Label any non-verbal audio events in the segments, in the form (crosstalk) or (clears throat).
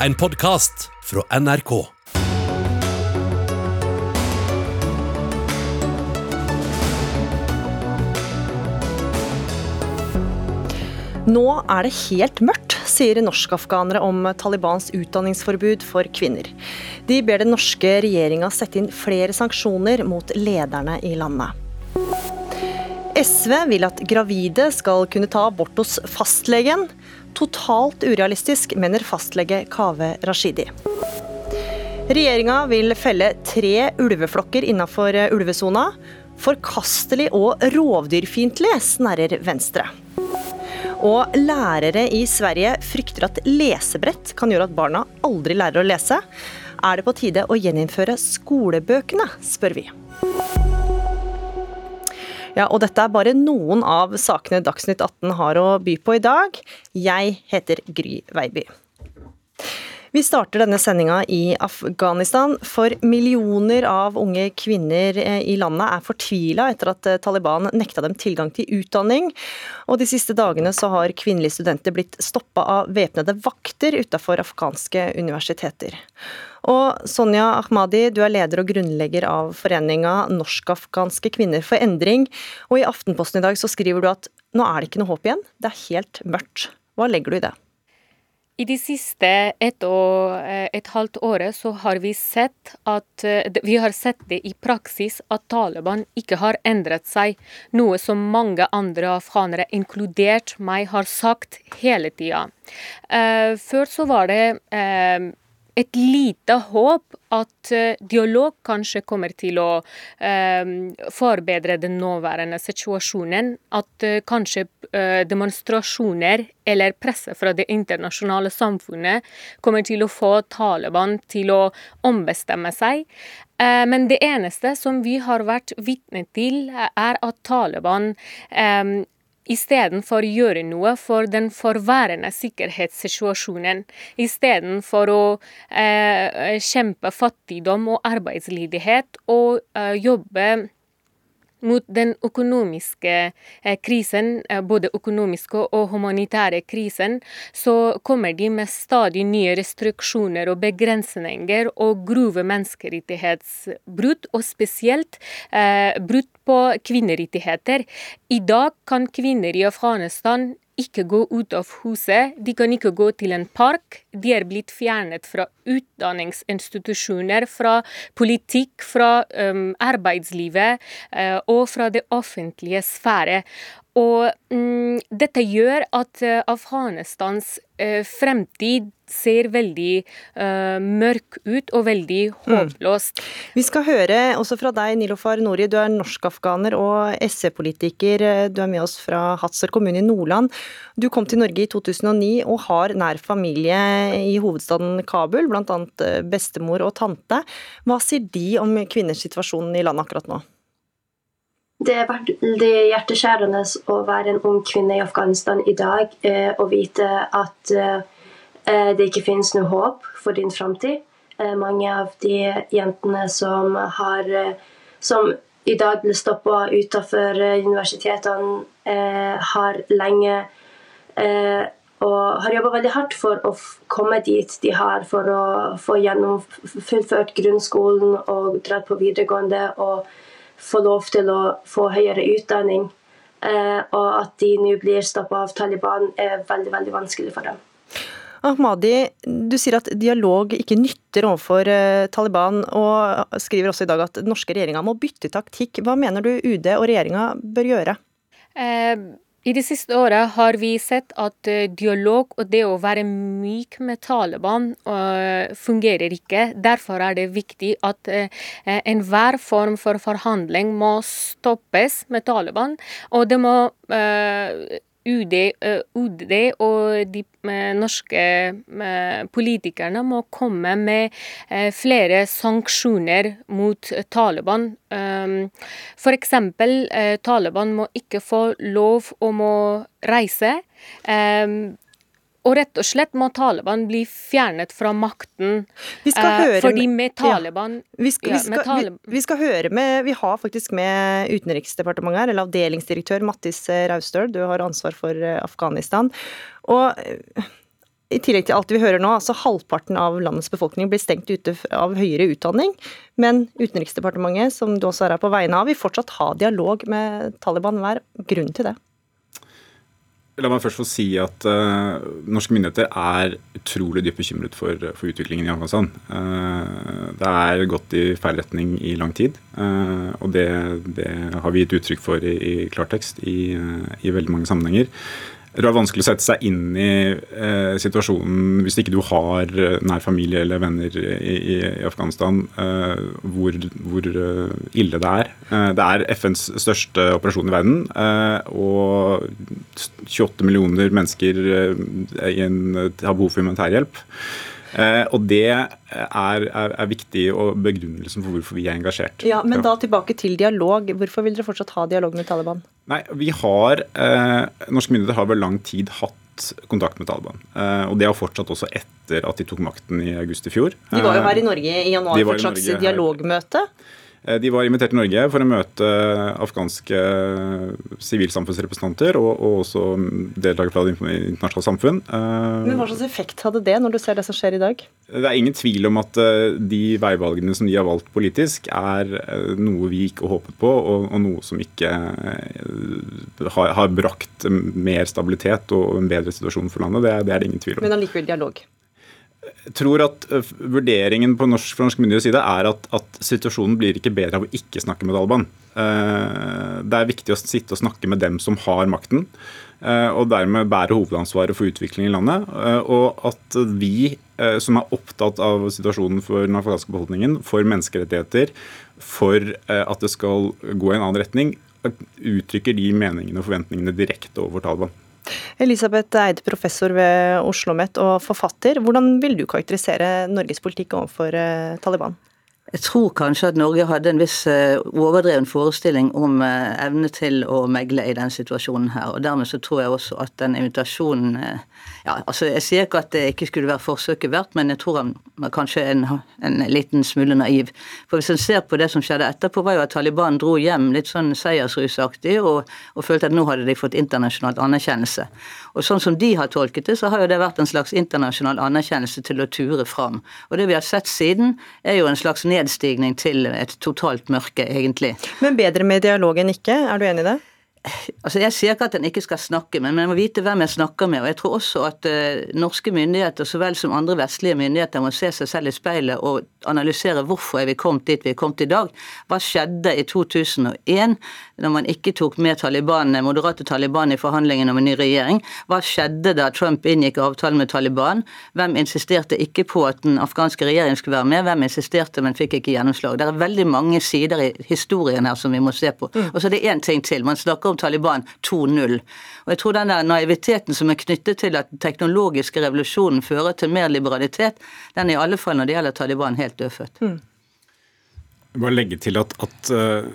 en podkast fra NRK. Nå er det helt mørkt, sier norskafghanere om Talibans utdanningsforbud for kvinner. De ber den norske regjeringa sette inn flere sanksjoner mot lederne i landet. SV vil at gravide skal kunne ta abort hos fastlegen. Totalt urealistisk, mener fastlege Kaveh Rashidi. Regjeringa vil felle tre ulveflokker innenfor ulvesona. Forkastelig og rovdyrfiendtlig, snerrer Venstre. Og lærere i Sverige frykter at lesebrett kan gjøre at barna aldri lærer å lese. Er det på tide å gjeninnføre skolebøkene, spør vi. Ja, og dette er bare noen av sakene Dagsnytt 18 har å by på i dag. Jeg heter Gry Veiby. Vi starter denne sendinga i Afghanistan, for millioner av unge kvinner eh, i landet er fortvila etter at eh, Taliban nekta dem tilgang til utdanning. Og De siste dagene så har kvinnelige studenter blitt stoppa av væpnede vakter utafor afghanske universiteter. Og Sonja Ahmadi, du er leder og grunnlegger av foreninga Norsk-afghanske kvinner for endring. Og i Aftenposten i dag så skriver du at nå er det ikke noe håp igjen, det er helt mørkt. Hva legger du i det? I de siste ett og eh, et halvt året så har vi sett at eh, vi har sett det i praksis at Taliban ikke har endret seg, noe som mange andre afghanere, inkludert meg, har sagt hele tida. Eh, før så var det et lite håp at uh, dialog kanskje kommer til å uh, forbedre den nåværende situasjonen. At uh, kanskje demonstrasjoner eller presse fra det internasjonale samfunnet kommer til å få Taliban til å ombestemme seg. Men det eneste som vi har vært vitne til, er at Taliban istedenfor gjøre noe for den forværende sikkerhetssituasjonen. Istedenfor å eh, kjempe fattigdom og arbeidsledighet og eh, jobbe mot den økonomiske eh, krisen, eh, både økonomiske og humanitære krisen, så kommer de med stadig nye restriksjoner og begrensninger og grove menneskerettighetsbrudd, og spesielt eh, brudd på kvinnerettigheter. I dag kan kvinner i Afghanistan ikke gå ut av huset, de kan ikke gå til en park. De er blitt fjernet fra utdanningsinstitusjoner, fra politikk, fra um, arbeidslivet uh, og fra det offentlige sfære. Og mm, dette gjør at uh, Afghanistans uh, fremtid ser veldig uh, mørk ut og veldig mm. håpløst. Mm. Vi skal høre også fra deg, Nilofar Nori. Du er norsk-afghaner og SE-politiker. Du er med oss fra Hadsel kommune i Nordland. Du kom til Norge i 2009 og har nær familie i hovedstaden Kabul, bl.a. bestemor og tante. Hva sier de om kvinners situasjon i landet akkurat nå? Det er hjerteskjærende å være en ung kvinne i Afghanistan i dag eh, og vite at eh, det ikke finnes noe håp for din framtid. Eh, mange av de jentene som, har, som i dag blir stoppa utenfor universitetene, har lenge og har jobba veldig hardt for å komme dit de har, for å få gjennom fullført grunnskolen og dratt på videregående. og få lov til å få høyere utdanning. Eh, og at de nå blir stoppa av Taliban, er veldig, veldig vanskelig for dem. Ahmadi, du sier at dialog ikke nytter overfor eh, Taliban, og skriver også i dag at den norske regjeringa må bytte taktikk. Hva mener du UD og regjeringa bør gjøre? Eh, i de siste åra har vi sett at uh, dialog og det å være myk med Taliban uh, fungerer ikke. Derfor er det viktig at uh, enhver form for forhandling må stoppes med Taliban. Og det må UD, UD og de norske politikerne må komme med flere sanksjoner mot Taliban. F.eks. Taliban må ikke få lov om å reise. Og rett og slett må Taliban bli fjernet fra makten. Vi skal eh, høre fordi med Taliban, ja. vi, skal, vi, skal, Taliban vi, vi, skal, høre med Vi har faktisk med Utenriksdepartementet her, eller avdelingsdirektør Mattis Raustøl, du har ansvar for eh, Afghanistan. Og eh, I tillegg til alt vi hører nå, altså halvparten av landets befolkning blir stengt ute av høyere utdanning. Men Utenriksdepartementet, som du også er her på vegne av, vil fortsatt ha dialog med Taliban. Hva er grunnen til det? La meg først få si at uh, norske myndigheter er utrolig dypt bekymret for, for utviklingen i Afghanistan. Uh, det er gått i feil retning i lang tid, uh, og det, det, har vi gitt uttrykk for i, i klartekst i, i veldig mange sammenhenger. Det er vanskelig å sette seg inn i eh, situasjonen hvis ikke du har eh, nær familie eller venner i, i Afghanistan, eh, hvor, hvor, eh, ille det er. Eh, det er FNs største operasjon i verden, eh, og 28 millioner mennesker en, har behov for humanitær hjelp. og det er, er, er, viktig og begrunnelsen for hvorfor vi er engasjert. Ja, Men da tilbake til dialog. Hvorfor vil dere fortsatt ha dialog med Taliban? Nei, vi har, eh, Norske myndigheter har over lang tid hatt kontakt med Taliban. Eh, og det har fortsatt også etter at de tok makten i august i fjor. De var jo her i eh, Norge i januar for et slags dialogmøte. Her. Eh, de var invitert til Norge for å møte afghanske sivilsamfunnsrepresentanter og, og også deltakere fra det internasjonale samfunn. Eh, Men Hva slags effekt hadde det, når du ser det som skjer i dag? Det er ingen tvil om at eh, de veivalgene som de har valgt politisk, er noe vi ikke håpet på, og, og noe som ikke har, har, brakt mer stabilitet og en bedre situasjon for landet. Det, det er det ingen tvil om. Men allikevel dialog? Tror at uh, Vurderingen på norsk, fra norsk myndighets side er at, at, situasjonen blir ikke bedre av å ikke snakke med Taliban. Uh, det er viktig å sitte og snakke med dem som har makten, uh, og dermed bære hovedansvaret for utviklingen i landet. Og at vi som er opptatt av situasjonen for den afghanske beholdningen, for menneskerettigheter, for at det skal gå i en annen retning, uttrykker de meningene og forventningene direkte over Taliban. Elisabeth Eide, professor ved Oslo OsloMet og forfatter. Hvordan vil du karakterisere Norges politikk overfor eh, Taliban? Jeg tror kanskje at Norge hadde en viss eh, overdreven forestilling om eh, evne til å megle i den situasjonen her. og Dermed så tror jeg også at den invitasjonen ja, altså Jeg sier ikke at det ikke skulle være forsøket verdt, men jeg tror han var kanskje en, en liten smule naiv. For Hvis en ser på det som skjedde etterpå, var jo at Taliban dro hjem litt sånn seiersrusaktig og, og følte at nå hadde de fått internasjonalt anerkjennelse. Og Sånn som de har tolket det, så har jo det vært en slags internasjonal anerkjennelse til å ture fram. Og det vi har sett siden, er jo en slags nedstigning til et totalt mørke, egentlig. Men bedre med dialog enn ikke, er du enig i det? Altså Jeg sier ikke at en ikke skal snakke, men man må vite hvem jeg snakker med. Og jeg tror også at uh, norske myndigheter så vel som andre vestlige myndigheter må se seg selv i speilet og analysere hvorfor er vi kommet dit vi er kommet i dag. Hva skjedde i 2001 når man ikke tok med Taliban, moderate Taliban i forhandlingene om en ny regjering? Hva skjedde da Trump inngikk avtalen med Taliban? Hvem insisterte ikke på at den afghanske regjeringen skulle være med? Hvem insisterte, men fikk ikke gjennomslag? Det er veldig mange sider i historien her som vi må se på. Mm. Og så er det én ting til. Man snakker om om Taliban 2-0. Og jeg tror den der naiviteten som er knyttet til at den teknologiske revolusjonen fører til mer liberalitet, den er i alle fall når det gjelder Taliban helt dødfødt. Mm. Bare legge til at, at uh,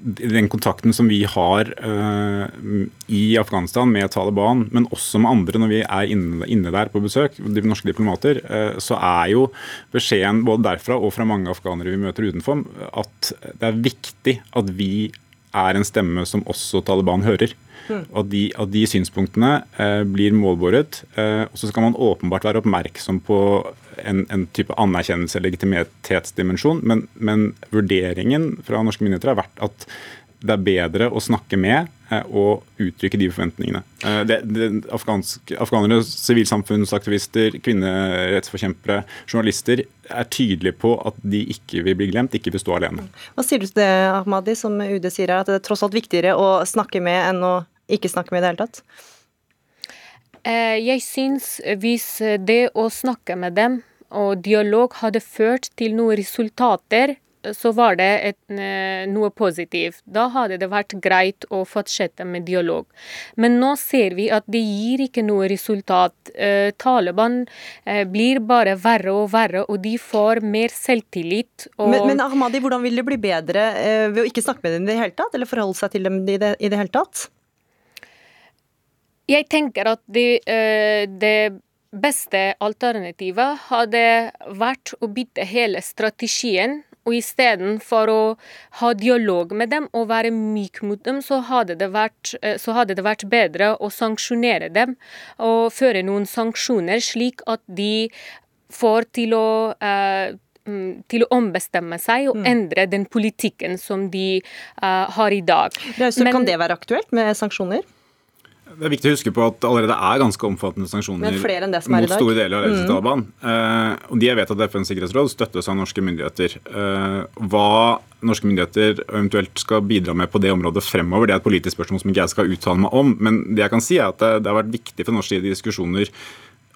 den kontakten som vi har uh, i Afghanistan med Taliban, men også med andre når vi er inne, inne der på besøk, de norske diplomater, uh, så er jo beskjeden både derfra og fra mange afghanere vi møter utenfor, at det er viktig at vi er en stemme som også Taliban hører. Og de, de synspunktene eh, blir målbåret. Eh, og så skal man åpenbart være oppmerksom på en, en type anerkjennelse- og legitimitetsdimensjon, men, men, vurderingen fra norske myndigheter har vært at det er bedre å snakke med eh, og uttrykke de forventningene. Eh, det, det, afghansk, afghanere, sivilsamfunnsaktivister, kvinnerettsforkjempere, journalister er tydelige på at de ikke vil bli glemt, ikke vil stå alene. Hva sier du til det, Ahmadi, som UD sier at det er tross alt viktigere å snakke med enn å ikke snakke med i det hele tatt? Eh, jeg syns hvis det å snakke med dem og dialog hadde ført til noen resultater så var det et, eh, noe positivt. Da hadde det vært greit å fortsette med dialog. Men nå ser vi at det gir ikke noe resultat. Eh, Taliban eh, blir bare verre og verre, og de får mer selvtillit. Men, men, Ahmadi, hvordan vil det bli bedre ved å ikke snakke med dem i det hele tatt, eller forholde seg til dem i det, i det hele tatt? Jeg tenker at det, det beste alternativet hadde vært å bytte hele strategien Og istedenfor å ha dialog med dem og være myk mot dem, så hadde det vært, så hadde det vært bedre å sanksjonere dem og føre noen sanksjoner, slik at de får til å eh, til å ombestemme seg og mm. endre den politikken som de uh, har i dag. Rausel, kan det være aktuelt med sanksjoner? Det er viktig å huske på at allerede er ganske omfattende sanksjoner mot store deler av ledelsen mm. Taliban. Og de jeg vet at FNs sikkerhetsråd, støttes av norske myndigheter. Uh, hva norske myndigheter eventuelt skal bidra med på det området fremover, det er et politisk spørsmål som ikke jeg skal uttale meg om. Men det jeg kan si er at det, det har vært viktig for norsk side i diskusjoner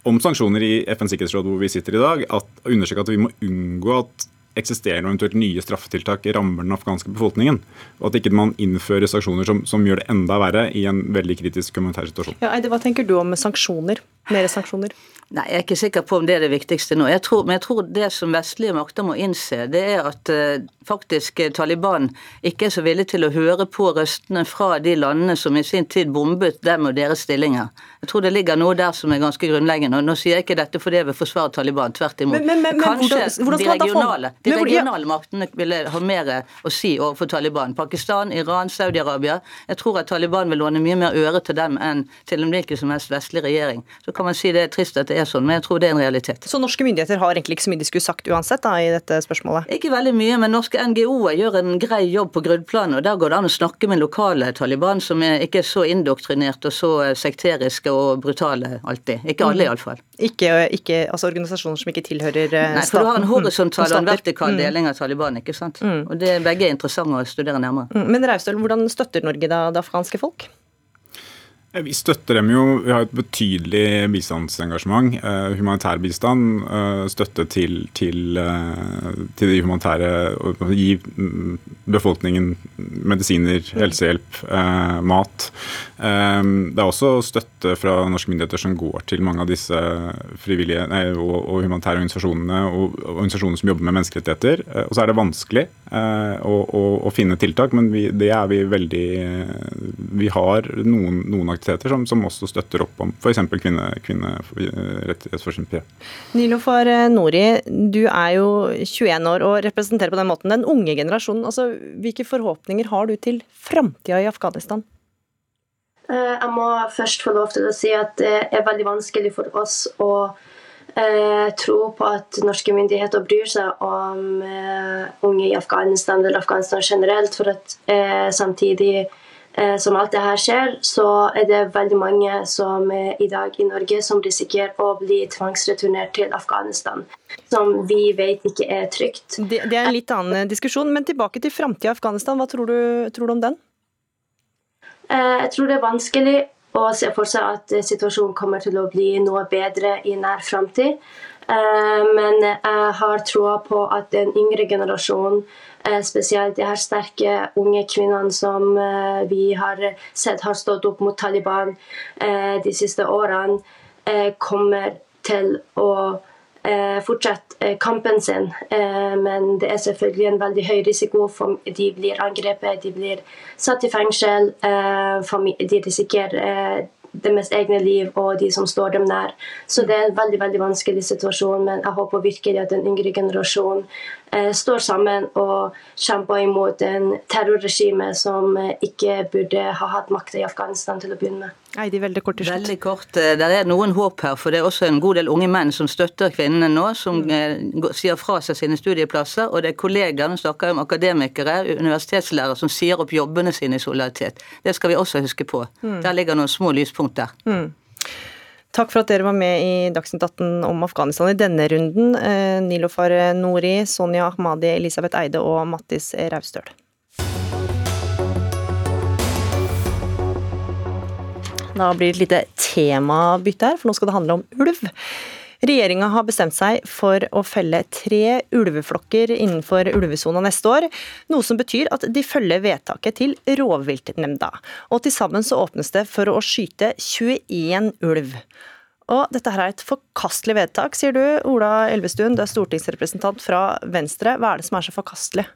om sanksjoner i FNs sikkerhetsråd hvor vi sitter i dag, at, understreke at vi må unngå at eksisterende og eventuelt nye straffetiltak rammer den afghanske befolkningen. Og at ikke man innfører sanksjoner som, som, gjør det enda verre i en veldig kritisk humanitær situasjon. Ja, Eide, hva tenker du om sanksjoner? Mer sanksjoner? Nei, Jeg er ikke sikker på om det er det viktigste nå. Jeg tror, men jeg tror det som vestlige makter må innse, det er at eh, faktisk eh, Taliban ikke er så villig til å høre på røstene fra de landene som i sin tid bombet dem og deres stillinger. Jeg tror det ligger noe der som er ganske grunnleggende. og Nå sier jeg ikke dette fordi jeg vil forsvare Taliban, tvert imot. Men, men, men, Kanskje hvordan, hvordan de regionale, de regionale maktene ville ha mer å si overfor Taliban. Pakistan, Iran, Saudi-Arabia. Jeg tror at Taliban vil låne mye mer øre til dem enn til en hvilken som helst vestlig regjering. Så kan man si det er trist at det er sånn, men jeg tror det er en realitet. Så norske myndigheter har egentlig ikke så mye de skulle sagt uansett da, i dette spørsmålet? Ikke veldig mye, men norske NGO-er gjør en grei jobb på grunnplanet. og Der går det an å snakke med lokale Taliban, som er ikke er så indoktrinert og så sekteriske og brutale alltid. Ikke alle, mm. iallfall. Ikke, ikke altså organisasjoner som ikke tilhører staten? Nei, for du har en horisontal (laughs) og en vertikal mm. deling av Taliban, ikke sant. Mm. Og det er begge interessante å studere nærmere. Mm. Men Raustøl, hvordan støtter Norge da det afghanske folk? Vi støtter dem jo. Vi har et betydelig bistandsengasjement. Uh, humanitær bistand, uh, støtte til, til, til, de humanitære Å gi befolkningen medisiner, helsehjelp, mat. Det er også støtte fra norske myndigheter som går til mange av disse frivillige nei, og, og, humanitære organisasjonene og organisasjoner som jobber med menneskerettigheter. og så er det vanskelig å, å, å, finne tiltak, men vi, det er vi veldig Vi har noen, noen aktiviteter som, som også støtter opp om f.eks. kvinnerettighetsforkjempere. Nilo for eh, Nori, du er jo 21 år og representerer på den måten den unge generasjonen. Altså, hvilke forhåpninger har du til framtida i Afghanistan? Eh, jeg må først få lov til å si at det er veldig vanskelig for oss å eh, tro på at norske myndigheter bryr seg om eh, unge i Afghanistan eller Afghanistan generelt. For at samtidig som alt det her skjer, så er det veldig mange som i dag i Norge som risikerer å bli tvangsreturnert til Afghanistan. Som vi vet ikke er trygt. Det, det er en litt annen diskusjon, men tilbake til framtida i Afghanistan. Hva tror du, tror du om den? Eh, jeg tror det er vanskelig å se for seg at situasjonen kommer til å bli noe bedre i nær framtid. Eh, men jeg har troa på at den yngre generasjonen Eh, spesielt de her sterke unge kvinnene som eh, vi har sett har stått opp mot Taliban eh, de siste årene, kommer til å fortsette kampen sin. Men det er selvfølgelig en veldig høy risiko for de blir angrepet, de blir satt i fengsel. De risikerer deres egne liv og de som står dem nær. Så det er en veldig veldig vanskelig situasjon, men jeg håper virkelig at den yngre generasjonen eh, står sammen og kjemper imot en terrorregime som eh, ikke burde ha hatt makta i Afghanistan til å begynne med. Eidi, veldig kort til slutt. Veldig kort. Eh, det er noen håp her, for det er også en god del unge menn som støtter kvinnene nå, som mm. Eh, sier fra seg sine studieplasser. Og det er kollegaer, nå snakker om akademikere, universitetslærere, som sier opp jobbene sine i solidaritet. Det skal vi også huske på. Mm. Der ligger noen små lyspunkter. Mm. Takk for at dere var med i Dagsnytt 18 om Afghanistan i denne runden. Eh, Nilofar Nori, Sonja Ahmadi, Elisabeth Eide og Mattis Raustøl. Da blir det et lite temabytte her, for nå skal det handle om ulv. Regjeringa har bestemt seg for å felle tre ulveflokker innenfor ulvesona neste år, noe som betyr at de følger vedtaket til rovviltnemnda. Og til sammen så åpnes det for å skyte 21 ulv. Og dette her er et forkastelig vedtak, sier du. Ola Elvestuen, du er stortingsrepresentant fra Venstre. Hva er det som er så forkastelig?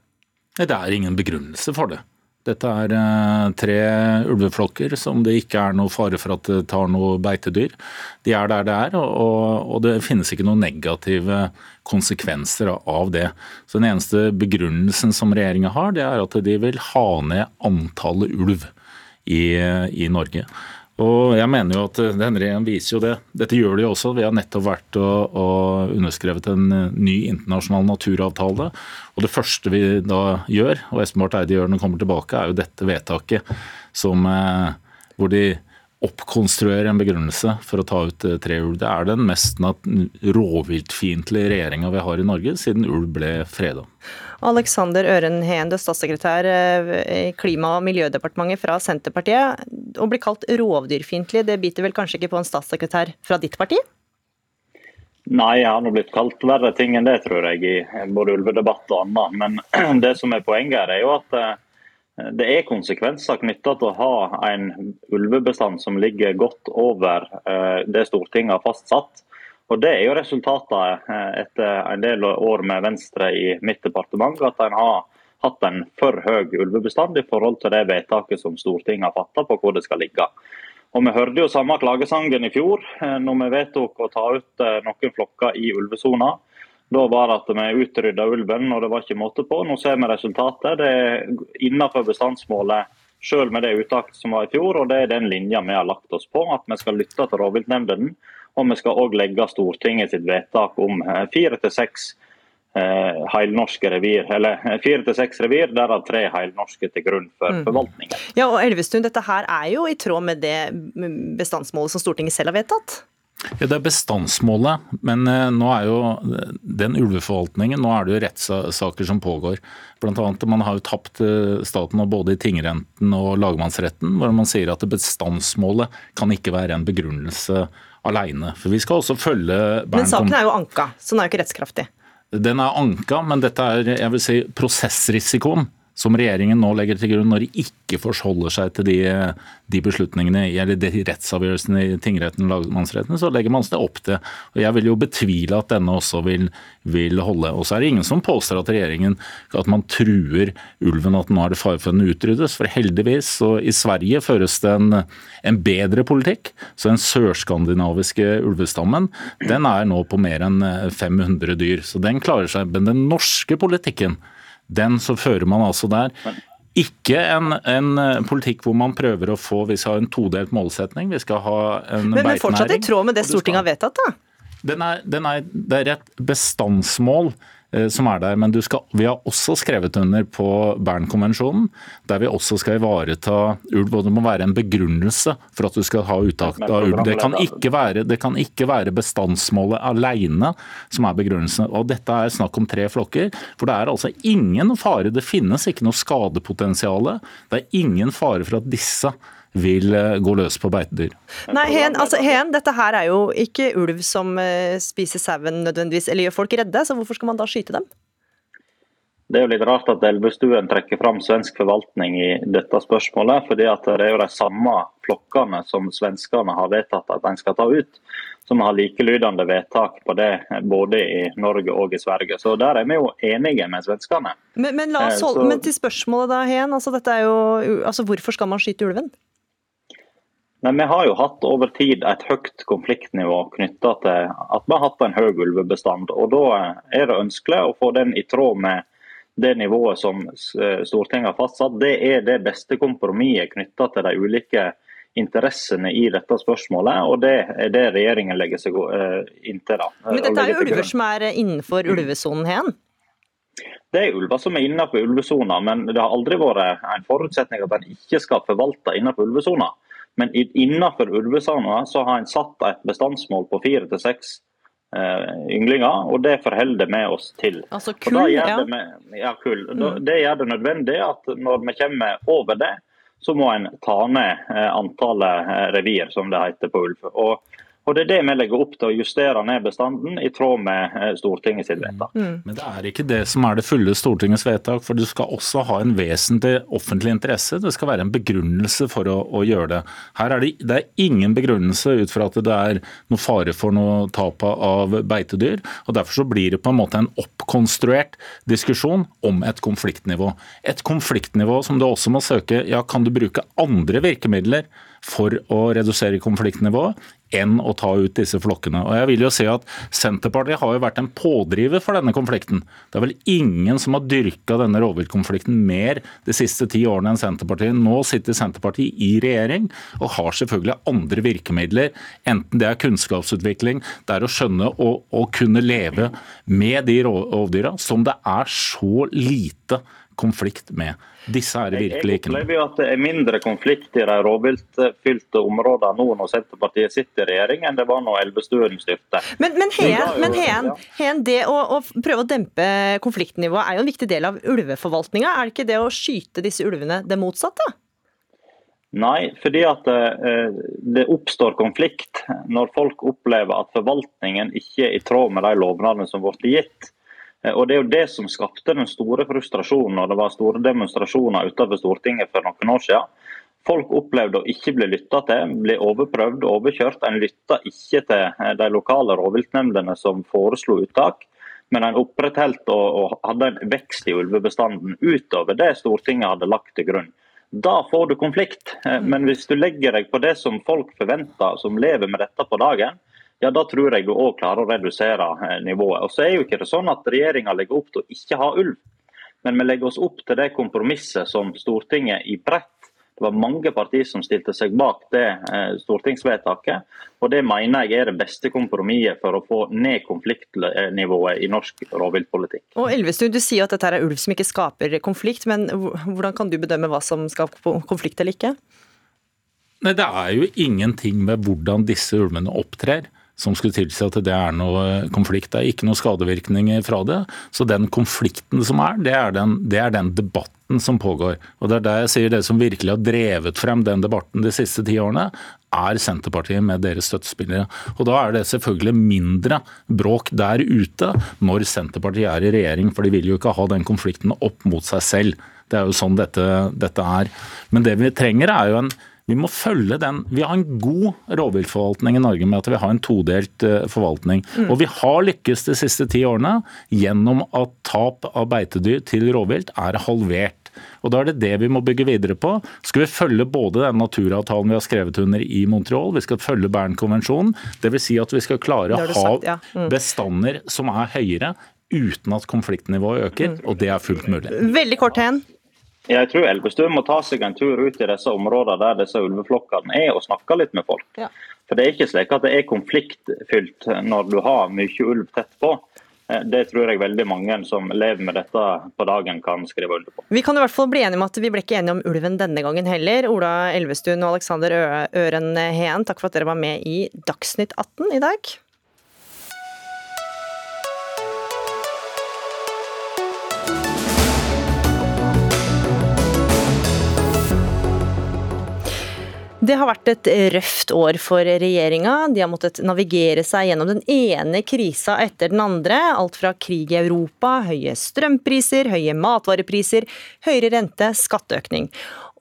Det er ingen begrunnelse for det. Dette er eh, tre ulveflokker som det ikke er noe fare for at det tar noe beitedyr. De er der det er, og, det finnes ikke noen negative konsekvenser av det. Så Den eneste begrunnelsen som regjeringa har, det er at de vil ha ned antallet ulv i, i Norge. Og jeg mener jo at denne regjeringen viser jo det. Dette gjør de jo også. Vi har nettopp vært og, og, underskrevet en ny internasjonal naturavtale. Og det første vi da gjør, og Espen Barth Eide gjør når han kommer tilbake, er jo dette vedtaket som, eh, hvor de oppkonstruerer en begrunnelse for å ta ut eh, tre ulv. Det er den mest rovviltfiendtlige regjeringa vi har i Norge siden ulv ble freda. Alexander Øren Heen, statssekretær eh, i Klima- og miljødepartementet fra Senterpartiet. Å bli kalt rovdyrfiendtlig, det biter vel kanskje ikke på en statssekretær fra ditt parti? Nei, jeg har nå blitt kalt verre ting enn det, tror jeg, i både ulvedebatt og annet. Men (clears throat) det som er poenget her, er jo at eh, det er konsekvenser knytta til å ha en ulvebestand som ligger godt over eh, det Stortinget har fastsatt. Og Det er jo resultatet eh, etter en del år med Venstre i mitt departement, at en har hatt en for høy ulvebestand i forhold til det vedtaket som Stortinget har fatta på hvor det skal ligge. Og Vi hørte jo samme klagesangen i fjor, eh, når vi vedtok å ta ut noen flokker i ulvesona. Da var det at vi utrydda ulven, og det var ikke måte på. Nå ser vi resultatet. Det er innenfor bestandsmålet selv med det uttaket som var i fjor, og det er den linja vi har lagt oss på. At vi skal lytte til rovviltnemndene, og vi skal òg legge Stortinget sitt vedtak om eh, fire til seks eh, heilnorske revir, eller eh, fire til seks revir, derav tre heilnorske til grunn for mm. forvaltningen. Ja, og Elvestuen, dette her er jo i tråd med det bestandsmålet som Stortinget selv har vedtatt? Ja, Det er bestandsmålet, men eh, nå er jo den ulveforvaltningen Nå er det jo rettssaker som pågår. Blant annet, Man har jo tapt eh, staten både i tingretten og lagmannsretten, hvor man sier at bestandsmålet kan ikke være en begrunnelse alene. For vi skal også følge Bernkom. Men saken er jo anka, så den er jo ikke rettskraftig? Den er anka, men dette er jeg vil si, prosessrisikoen som regjeringen nå legger til grunn når de ikke forholder seg til de, de beslutningene eller de rettsavgjørelsene i tingretten og lagmannsretten, så legger man seg opp til. Og Jeg vil jo betvile at denne også vil, vil holde. Og så er det ingen som påstår at regjeringen at man truer ulven, at nå er det fare for den utryddes. For heldigvis, så i Sverige føres det en, en bedre politikk. Så den sørskandinaviske ulvestammen den er nå på mer enn 500 dyr. Så den klarer seg. Men den norske politikken den så fører man altså der. Ikke en, en, eh, politikk hvor man prøver å få Vi skal ha en todelt målsetning. Vi skal ha en beitenæring. men fortsatt i tråd med det Stortinget har vedtatt, da? Den er, den er, det er et bestandsmål som er der. Men skal, vi har også skrevet under på Bernkonvensjonen, der vi også skal ivareta ulv. Og det må være en begrunnelse for at du skal ha uttak av ulv. Det kan ikke være, kan ikke være bestandsmålet alene som er begrunnelsen. Og dette er snakk om tre flokker. For det er altså ingen fare. Det finnes ikke noe skadepotensial. Det er ingen fare for at disse vil eh, gå løs på beitedyr. Nei, hen, altså, hen, dette her er jo ikke ulv som uh, spiser sauen nødvendigvis, eller gjør folk redde, så hvorfor skal man da skyte dem? Det er jo litt rart at Elvestuen trekker fram svensk forvaltning i dette spørsmålet. fordi at Det er jo de samme flokkene som svenskene har vedtatt at en skal ta ut, som har likelydende vedtak på det både i Norge og i Sverige. Så Der er vi jo enige med svenskene. Men, men, la oss eh, holde, men til spørsmålet da, Hen. Altså, dette er jo, altså, hvorfor skal man skyte ulven? Men vi har jo hatt over tid et høyt konfliktnivå knytta til at vi har hatt en høy ulvebestand. og Da er det ønskelig å få den i tråd med det nivået som Stortinget har fastsatt. Det er det beste kompromisset knytta til de ulike interessene i dette spørsmålet, og det er det regjeringen legger seg eh, inntil. Men dette er jo ulver som er innenfor ulvesonen, hen? Det er ulver som er innenfor ulvesona, men det har aldri vært en forutsetning at en ikke skal forvalte innenfor ulvesona. Men innenfor ulvesona så har en satt et bestandsmål på fire til seks eh, ynglinger, og det forholder vi oss til. Altså kull, ja. Det, med, ja, kull. Mm. det gjør det nødvendig at når vi kommer over det, så må en ta ned eh, antallet eh, revir, som det heter på ulv. Og, Og Det er det vi legger opp til å justere ned bestanden i tråd med Stortingets vedtak. Mm. Men det er ikke det som er det fulle Stortingets vedtak, for du skal også ha en vesentlig offentlig interesse. Det skal være en begrunnelse for å, å gjøre det. Her er det, det er ingen begrunnelse ut fra at det er noe fare for noe tap av beitedyr. og Derfor så blir det på en måte en oppkonstruert diskusjon om et konfliktnivå. Et konfliktnivå som du også må søke ja, kan du bruke andre virkemidler for å redusere konfliktnivået enn å ta ut disse flokkene. Og jeg vil jo si at Senterpartiet har jo vært en pådriver for denne konflikten. Det er vel ingen som har dyrka denne rovviltkonflikten mer de siste ti årene enn Senterpartiet. Nå sitter Senterpartiet i regjering og har selvfølgelig andre virkemidler, enten det er kunnskapsutvikling, det er å skjønne og, kunne leve med de rovdyra som det er så lite konflikt med. Disse er det virkelig ikke noe. Jeg opplever at det er mindre konflikt i de rovviltfylte områdene nå når Senterpartiet sitter i regjering, enn det var når Elvestuen styrte. Men, men, Heen, men Heen, Heen, det å, å, prøve å dempe konfliktnivået er jo en viktig del av ulveforvaltninga. Er det ikke det å skyte disse ulvene det motsatte? Nei, fordi at eh, det oppstår konflikt når folk opplever at forvaltningen ikke er i tråd med de lovnadene som ble gitt. Eh, og Det er jo det som skapte den store frustrasjonen når det var store demonstrasjoner utenfor Stortinget for noen år siden. Folk opplevde å ikke bli lytta til, bli overprøvd og overkjørt. En lytta ikke til eh, de lokale rovviltnemndene som foreslo uttak, men en opprettholdt og, og hadde en vekst i ulvebestanden utover det Stortinget hadde lagt til grunn. Da får du konflikt. Eh, men hvis du legger deg på det som folk forventer, som lever med dette på dagen, ja, da tror jeg du òg klarer å redusere eh, nivået. Og så er jo ikke det sånn at Regjeringa legger opp til å ikke ha ulv, men vi legger oss opp til det kompromisset som Stortinget i bredt det var mange partier som stilte seg bak det eh, stortingsvedtaket. og Det mener jeg er det beste kompromisset for å få ned konfliktnivået i norsk rovviltpolitikk. Og Elvestuen, Du sier at dette er ulv som ikke skaper konflikt, men hvordan kan du bedømme hva som skaper konflikt eller ikke? Nei, Det er jo ingenting med hvordan disse ulvene opptrer som skulle tilsi at det er noe konflikt. Det er ikke noe skadevirkninger fra det. Så den konflikten som er, det er den, det er den debatten som pågår. Og Det er der jeg sier det som virkelig har drevet frem den debatten de siste ti årene, er Senterpartiet med deres støttespillere. Og Da er det selvfølgelig mindre bråk der ute når Senterpartiet er i regjering, for de vil jo ikke ha den konflikten opp mot seg selv. Det er jo sånn dette, dette er. Men det vi trenger er jo en vi må følge den. Vi har en god rovviltforvaltning i Norge med at vi har en todelt eh, forvaltning. Mm. Og vi har lykkes de siste ti årene gjennom at tap av beitedyr til rovvilt er halvert. Og Da er det det vi må bygge videre på. Skal vi følge både den naturavtalen vi har skrevet under i Montreal, vi skal følge Bernkonvensjonen. Dvs. Si at vi skal klare å ha ja. mm. bestander som er høyere uten at konfliktnivået øker, mm. og det er fullt mulig. Veldig kort hen. Jeg tror Elvestuen må ta seg en tur ut i disse områdene der disse ulveflokkene er, og snakke litt med folk. Ja. For Det er ikke slik at det er konfliktfylt når du har mye ulv tett på. Eh, det tror jeg veldig mange som lever med dette på dagen kan skrive under på. Vi kan i hvert fall bli enige om at vi ble ikke enige om ulven denne gangen heller. Ola Elvestuen og Alexander Øren Heen, takk for at dere var med i Dagsnytt 18 i dag. Det har vært et røft år for regjeringa. De har måttet navigere seg gjennom den ene krisa etter den andre. Alt fra krig i Europa, høye strømpriser, høye matvarepriser, høyere rente, skatteøkning.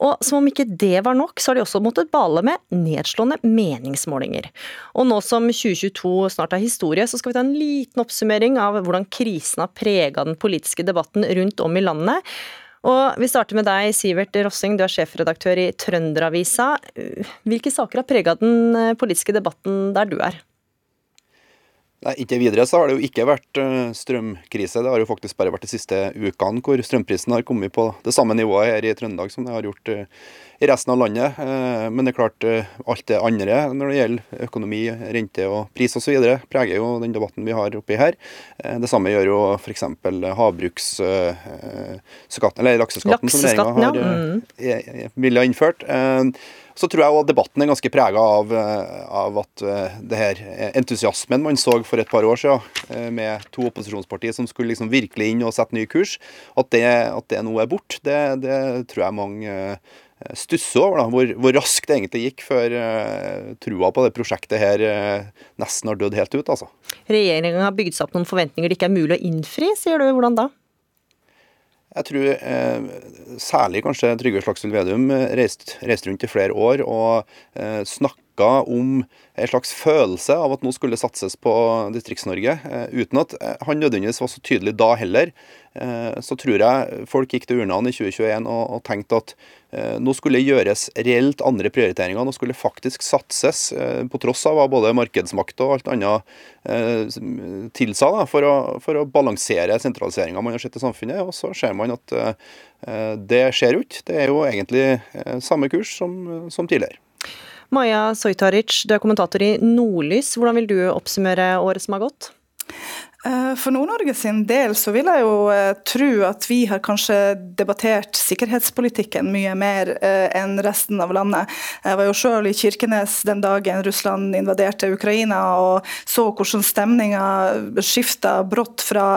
Og som om ikke det var nok, så har de også måttet bale med nedslående meningsmålinger. Og nå som 2022 snart er historie, så skal vi ta en liten oppsummering av hvordan krisen har prega den politiske debatten rundt om i landet. Og Vi starter med deg, Sivert Rossing, du er sjefredaktør i Trønderavisa. Hvilke saker har prega den eh, politiske debatten der du er? Nei, Inntil videre så har det jo ikke vært eh, strømkrise. Det har jo faktisk bare vært de siste ukene hvor strømprisen har kommet på det samme nivået her i Trøndelag som det har gjort eh, i resten av landet. Eh, men det er klart, alt det andre når det gjelder økonomi, rente og pris osv. preger jo den debatten vi har oppi her. Det samme gjør jo f.eks. havbruksskatten, eller lakseskatten, som regjeringa ja. mm. ville ha innført. Så tror jeg også debatten er ganske prega av, av, at det her entusiasmen man så for et par år siden, med to opposisjonspartier som skulle liksom virkelig inn og sette ny kurs, at det, at det nå er borte, det, det tror jeg mange stusser over da, hvor, hvor, raskt det egentlig gikk før uh, trua på det prosjektet her nesten har dødd helt ut. altså. Regjeringa har bygd seg opp noen forventninger det ikke er mulig å innfri, sier du. Hvordan da? Jeg tror eh, særlig kanskje Trygve Slagsvold Vedum reiste reist rundt i flere år og eh, snakka om en slags følelse av at nå skulle satses på Distrikts-Norge, eh, uten at eh, han nødvendigvis var så tydelig da heller. Eh, så tror jeg folk gikk til urnene i 2021 og, og tenkte at nå skulle gjøres reelt andre prioriteringer. Nå skulle faktisk satses, på tross av hva både markedsmakt og alt annet tilsa, da, for, å, for å balansere sentraliseringa man har sett i samfunnet. Og så ser man at det skjer jo ikke. Det er jo egentlig samme kurs som, som tidligere. Maja Sojtaric, du er kommentator i Nordlys. Hvordan vil du oppsummere året som har gått? Eh, for Nord-Norge sin del så vil jeg jo eh, tro at vi har kanskje debattert sikkerhetspolitikken mye mer eh, enn resten av landet. Jeg var jo selv i Kirkenes den dagen Russland invaderte Ukraina og så hvordan stemninga skifta brått fra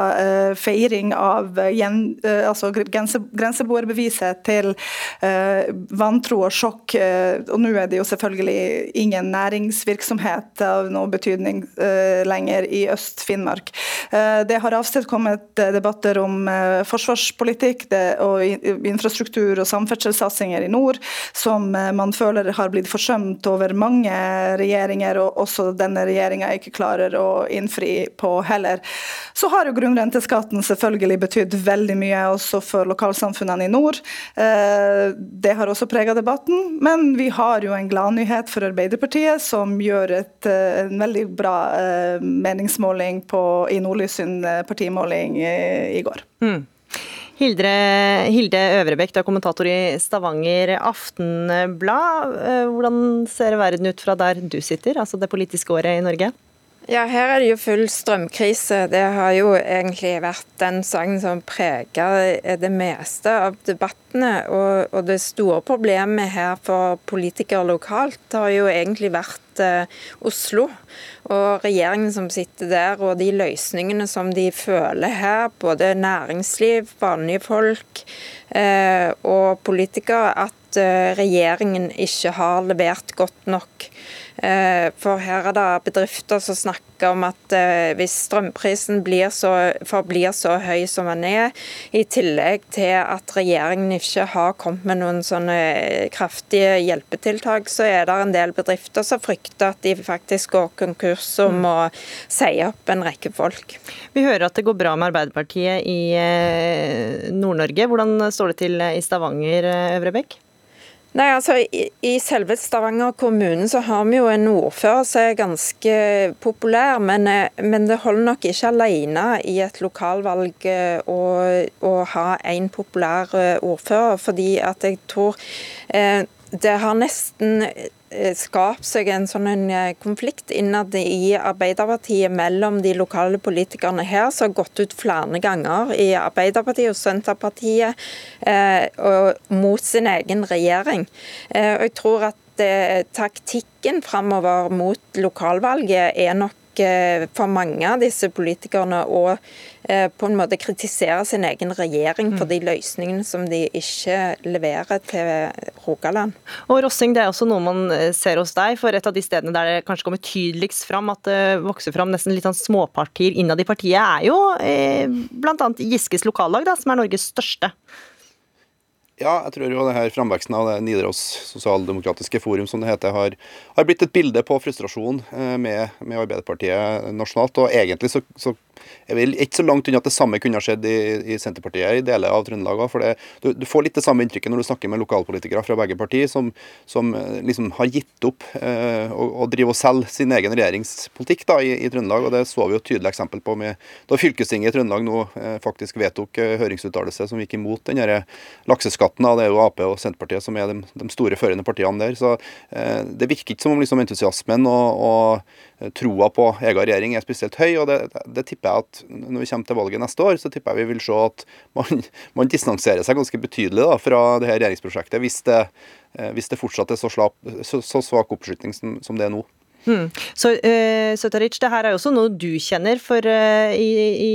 feiring av altså grenseboerbeviset til vantro og sjokk. Og nå er det jo selvfølgelig ingen næringsvirksomhet av noe betydning lenger i Øst-Finnmark. Eh, det har avstedkommet eh, debatter om eh, forsvarspolitikk og infrastruktur og samferdselssatsinger i nord, som man føler har blitt forsømt over mange regjeringer, og også denne regjeringa ikke klarer å innfri på heller. Så har jo grunnrenteskatten selvfølgelig betydd veldig mye også for lokalsamfunnene i nord. Det har også prega debatten, men vi har jo en gladnyhet for Arbeiderpartiet, som gjør et, en veldig bra meningsmåling på, i Nordlys sin eh, partimåling i går. Mm. Hildre, Hilde Øvrebekk, du er kommentator i Stavanger Aftenblad. Eh, hvordan ser verden ut fra der du sitter, altså det politiske året i Norge? Ja, her er det jo full strømkrise. Det har jo egentlig vært den saken som preger det meste av debattene. Og, og, det store problemet her for politikere lokalt har jo egentlig vært eh, Oslo. Og regjeringen som sitter der, og de løsningene som de føler her, både næringsliv, vanlige folk eh, og politikere, at eh, regjeringen ikke har levert godt nok. Eh, for her er det bedrifter som snakker om at eh, hvis strømprisen blir så, forblir så høy som den er, i tillegg til at regjeringen ikke har kommet med noen sånne kraftige hjelpetiltak, så er det en del bedrifter som frykter at de faktisk går konkurs og må si opp en rekke folk. Vi hører at det går bra med Arbeiderpartiet i Nord-Norge. Hvordan står det til i Stavanger, Øvrebekk? Nei, altså i, selve Stavanger kommune så har vi jo en ordfører som er ganske populær, men, eh, men det holder nok ikke alene i et lokalvalg eh, å, å ha en populær eh, ordfører. Fordi at jeg tror eh, det har nesten skapt seg en sånn eh, konflikt innad i Arbeiderpartiet mellom de lokale politikerne her, som har gått ut flere ganger i Arbeiderpartiet og Senterpartiet eh, og mot sin egen regjering. Eh, og jeg tror at eh, taktikken framover mot lokalvalget er nok Eh, for mange av disse politikerne å eh, på en måte kritisere sin egen regjering for mm. de løsningene som de ikke leverer til Rogaland. Og Rossing, Det er også noe man eh, ser hos deg, for et av de stedene der det kanskje kommer tydeligst fram at det vokser fram nesten litt sånn småpartier innad i partiet, er jo bl.a. Giskes lokallag, da, som er Norges største. Ja, jeg tror jo det her framveksten av det Nidaros sosialdemokratiske forum, som det heter, har, har blitt et bilde på frustrasjon med, med Arbeiderpartiet nasjonalt. Og egentlig så, så er vi ikke så langt unna at det samme kunne ha skjedd i, i Senterpartiet i deler av Trøndelag òg. Du, du, får litt det samme inntrykket når du snakker med lokalpolitikere fra begge partier, som, som eh, liksom har gitt opp eh, å, drive og selge sin egen regjeringspolitikk da, i, i, Trøndelag. og Det så vi jo et tydelig eksempel på med, da fylkestinget i Trøndelag nå eh, faktisk vedtok eh, høringsuttalelse som gikk imot den lakseskatten. Da. Det er jo Ap og Senterpartiet som er de, de store førende partiene der. så eh, Det virker ikke som om liksom, entusiasmen og, og troa på egen regjering er spesielt høy. og det, det, tipper jeg at Når vi kommer til valget neste år, så tipper jeg vi vil se at man, (laughs) man distanserer seg ganske betydelig da, fra det her regjeringsprosjektet, hvis det, eh, hvis det fortsatt er så, slapp, så, så svak oppslutning som, som, det er nå. Hmm. Så uh, Søtaric, det her er jo også noe du kjenner, for uh, i, i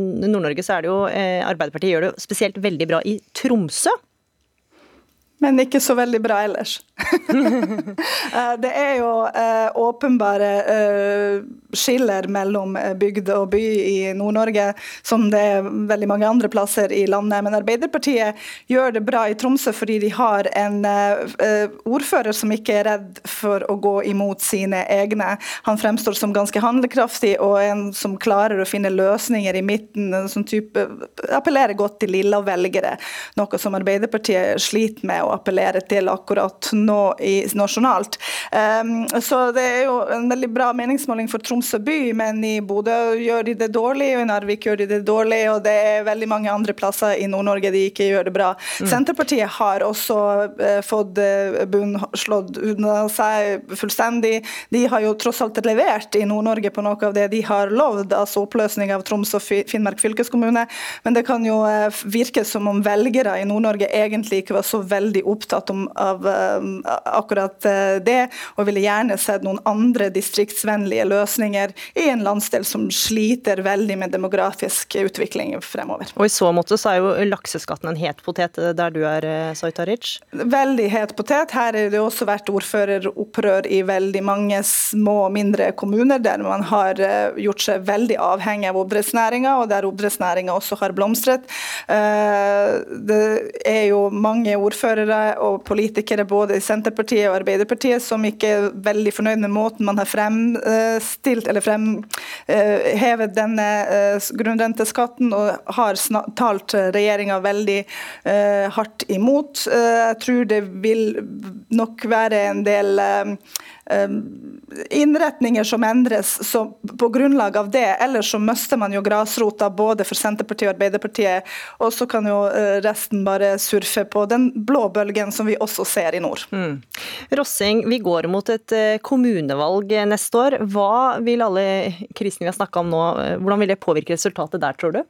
Nord-Norge så er det jo uh, Arbeiderpartiet gjør det spesielt veldig bra i Tromsø. Men ikke så veldig bra ellers. (laughs) Eh, det er jo eh, åpenbare eh, skiller mellom bygd og by i Nord-Norge, som det er veldig mange andre plasser i landet. Men Arbeiderpartiet gjør det bra i Tromsø fordi de har en ordfører som ikke er redd for å gå imot sine egne. Han fremstår som ganske handlekraftig og en som klarer å finne løsninger i midten, som type appellerer godt til lilla velgere, noe som Arbeiderpartiet sliter med å appellere til akkurat nå i, nasjonalt. Um, så det er jo en veldig bra meningsmåling for Tromsø by, men i Bodø gjør de det dårlig, og i Narvik gjør de det dårlig, og det er veldig mange andre plasser i Nord-Norge de ikke gjør det bra. Mm. Senterpartiet har også uh, fått uh, bunnslått unna seg fullstendig. De har jo tross alt levert i Nord-Norge på noe av det de har lovd, altså oppløsning av Troms og Finnmark fylkeskommune, men det kan jo uh, virke som om velgere i Nord-Norge egentlig ikke var så veldig opptatt om, av akkurat det, og ville gjerne sett noen andre distriktsvennlige løsninger i en landsdel som sliter veldig med demografisk utvikling fremover. Og I så måte så er jo lakseskatten en het potet der du er, Saitaric? Veldig het potet. Her har det også vært ordføreropprør i veldig mange små og mindre kommuner der man har eh, gjort seg veldig avhengig av oppdrettsnæringa, og der oppdrettsnæringa også har blomstret. Eh, det er jo mange ordførere og politikere både i Senterpartiet og Arbeiderpartiet som ikke er veldig fornøyd med måten man har fremstilt eller fremhevet denne eh, grunnrenteskatten, og har talt regjeringa veldig eh, hardt imot. Eh, jeg tror det vil nok være en del innretninger som endres så på grunnlag av det. Ellers så mister man jo grasrota både for Senterpartiet og Arbeiderpartiet. Og så kan jo resten bare surfe på den blå bølgen som vi også ser i nord. Mm. Rossing, vi går mot et kommunevalg neste år. Hva vil alle krisene vi har snakka om nå, eh, hvordan vil det påvirke resultatet der, tror du?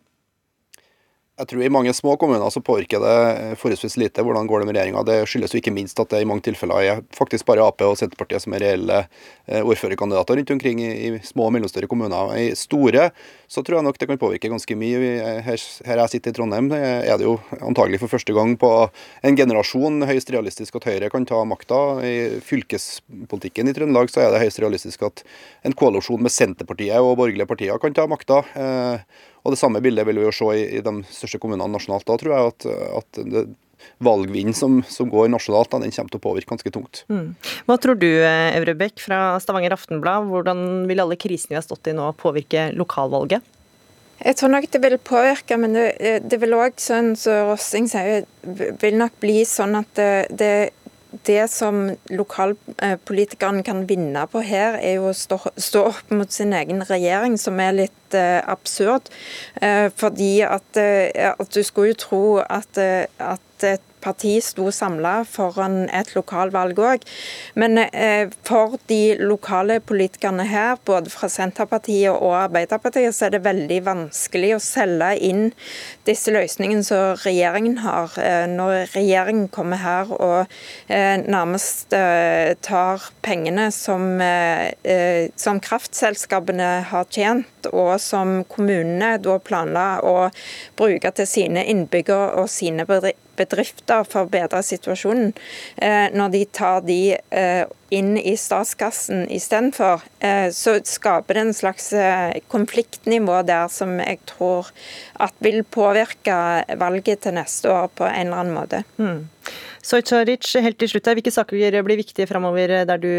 Jeg tror i mange små kommuner så påvirker det forholdsvis lite hvordan går det med regjeringa. Det skyldes jo ikke minst at det i mange tilfeller er faktisk bare Ap og Senterpartiet som er reelle eh, ordførerkandidater rundt omkring i, små og mellomstore kommuner. I store så tror jeg nok det kan påvirke ganske mye. Her, her jeg sitter i Trondheim, er det jo antagelig for første gang på en generasjon høyst realistisk at Høyre kan ta makta. I fylkespolitikken i Trøndelag så er det høyst realistisk at en koalisjon med Senterpartiet og borgerlige partier kan ta makta. Eh, og Det samme bildet vil vi jo se i, i de største kommunene nasjonalt. Da tror jeg at, at det, valgvinden som, som, går nasjonalt, da, den kommer til å påvirke ganske tungt. Mm. Hva tror du, Evrebekk fra Stavanger Aftenblad, hvordan vil alle krisene vi har stått i nå påvirke lokalvalget? Jeg tror nok det vil påvirke, men det, det vil òg, sånn som så Rossing sier, vil nok bli sånn at det, det det som lokalpolitikerne kan vinne på her, er jo å stå, opp mot sin egen regjering, som er litt uh, absurd. Uh, fordi at, at, du skulle jo tro at, at et parti sto samla foran et lokalvalg òg. Men eh, for de lokale politikerne her, både fra Senterpartiet og Arbeiderpartiet, så er det veldig vanskelig å selge inn disse løsningene som regjeringen har. Eh, når regjeringen kommer her og eh, nærmest tar pengene som, som kraftselskapene har tjent, og som kommunene da planla å bruke til sine innbyggere og sine bedrifter bedrifter for å bedre situasjonen, eh, når de tar de eh, inn i statskassen istedenfor, eh, så skaper det en slags konfliktnivå der som jeg tror at vil påvirke valget til neste år på en eller annen måte. Mm. Sojtaric, helt til slutt, hvilke saker blir viktige framover der du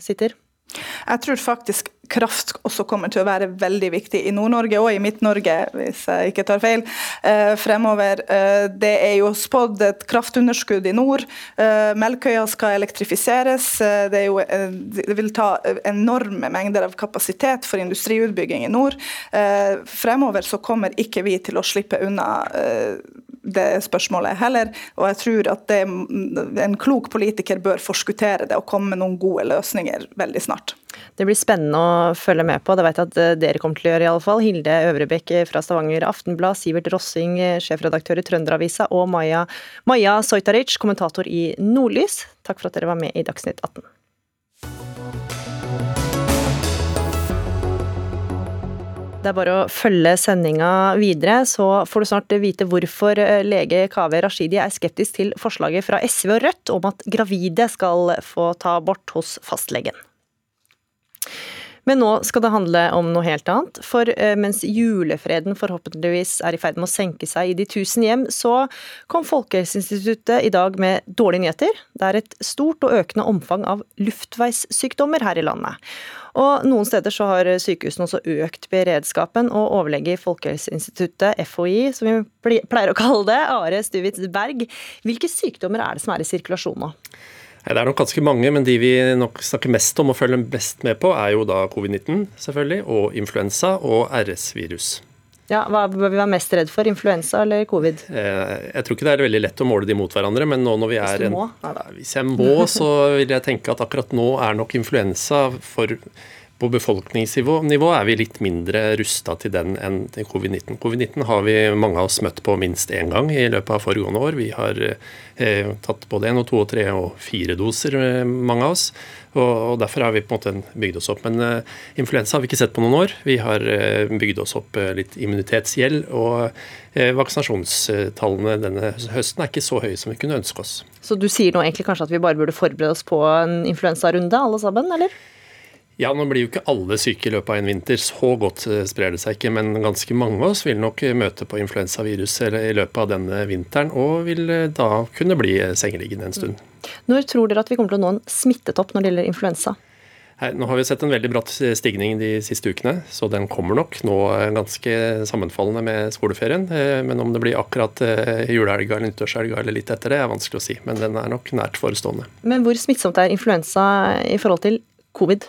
sitter? Jeg tror faktisk kraft også kommer til å være veldig viktig i Nord-Norge og i Midt-Norge, hvis jeg ikke tar feil, eh, fremover. Eh, det er jo spådd et kraftunderskudd i nord. Eh, Melkøya skal elektrifiseres. Det, jo, det, vil ta enorme mengder av kapasitet for industriutbygging i nord. Fremover så kommer ikke vi til å slippe unna det spørsmålet heller. Og jeg tror at det, en klok politiker bør forskuttere det og komme med noen gode løsninger veldig snart. Det blir spennende å følge med på, det vet jeg at eh, dere kommer til å gjøre i alle fall. Hilde Øvrebekk fra Stavanger Aftenblad, Sivert Rossing, eh, sjefredaktør i Trønderavisa, og Maja, Soitaric, kommentator i Nordlys. Takk for at dere var med i Dagsnytt 18. Det er bare å følge sendinga videre, så får du snart vite hvorfor eh, lege Kaveh Rashidi er skeptisk til forslaget fra SV og Rødt om at gravide skal få ta abort hos fastlegen. Men nå skal det handle om noe helt annet. For eh, mens julefreden forhåpentligvis er i ferd med å senke seg i de tusen hjem, så kom Folkehelseinstituttet i dag med dårlige nyheter. Det er et stort og økende omfang av luftveissykdommer her i landet. Og noen steder så har sykehusene også økt beredskapen, og overlege i Folkehelseinstituttet, FHI, som vi pleier å kalle det, Are Stuvitz Berg, hvilke sykdommer er det som er i sirkulasjon nå? Det er nok ganske mange, men de vi nok snakker mest om og følger best med på, er jo da covid-19 selvfølgelig, og influensa og RS-virus. Ja, Hva bør vi være mest redd for, influensa eller covid? Eh, jeg tror ikke det er veldig lett å måle de mot hverandre, men nå når vi er Hvis du må? En, hvis jeg må, så vil jeg tenke at akkurat nå er nok influensa for på befolkningsnivå er vi litt mindre rusta til den enn til covid-19. Covid-19 har vi mange av oss møtt på minst én gang i løpet av foregående år. Vi har eh, tatt både én og to og tre og fire doser, eh, mange av oss. Og, og Derfor har vi på en måte bygd oss opp. Men eh, influensa har vi ikke sett på noen år. Vi har eh, bygd oss opp eh, litt immunitetsgjeld. og eh, Vaksinasjonstallene denne høsten er ikke så høye som vi kunne ønske oss. Så du sier nå egentlig kanskje at vi bare burde forberede oss på en influensarunde, alle sammen, eller? Ja, Nå blir jo ikke alle syke i løpet av en vinter. Så godt eh, sprer det seg ikke. Men ganske mange av oss vil nok møte på influensavirus i løpet av denne vinteren, og vil eh, da kunne bli eh, sengeliggende en stund. Når tror dere at vi kommer til å nå en smittetopp når det gjelder influensa? Nå har vi sett en veldig bratt stigning de siste ukene, så den kommer nok nå ganske sammenfallende med skoleferien. Men om det blir akkurat julehelga eller nyttårshelga eller litt etter det, er vanskelig å si. Men den er nok nært forestående. Men hvor smittsomt er influensa i forhold til covid?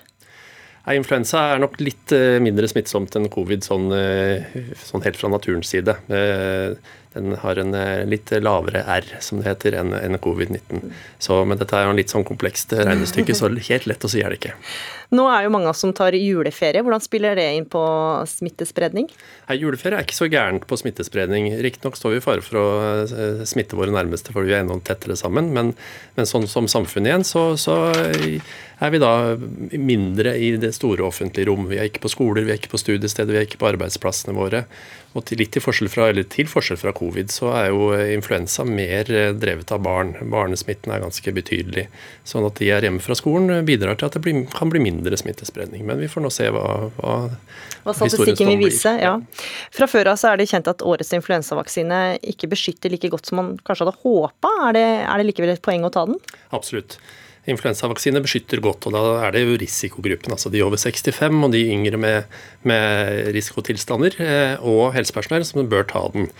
Influensa er nok litt eh, mindre smittsomt enn covid sånn, eh, sånn helt fra naturens side. Eh, den har en litt lavere R, som det heter, enn covid-19. Men dette er jo en litt sånn komplekst regnestykke, så helt lett å si er det ikke. Nå er jo mange av oss som tar juleferie. Hvordan spiller det inn på smittespredning? Nei, Juleferie er ikke så gærent på smittespredning. Riktignok står vi i fare for å smitte våre nærmeste for vi er enda tettere sammen, men, men sånn som samfunn igjen, så, så er vi da mindre i det store offentlige rom. Vi er ikke på skoler, vi er ikke på studiesteder, vi er ikke på arbeidsplassene våre. Og til, litt til forskjell, fra, til forskjell fra covid, så er jo influensa mer eh, drevet av barn. Barnesmitten er ganske betydelig. Sånn at de er hjemme fra skolen bidrar til at det blir, kan bli mindre smittespredning. Men vi får nå se hva, hva, hva statistikken vil vise. Ja. Fra før av så er det kjent at årets influensavaksine ikke beskytter like godt som man kanskje hadde håpa. Er, er det likevel et poeng å ta den? Absolutt. Influensavaksine beskytter godt, og da er det jo risikogruppen. Altså de over 65 og de yngre med, med risikotilstander eh, og helsepersonell som bør ta den.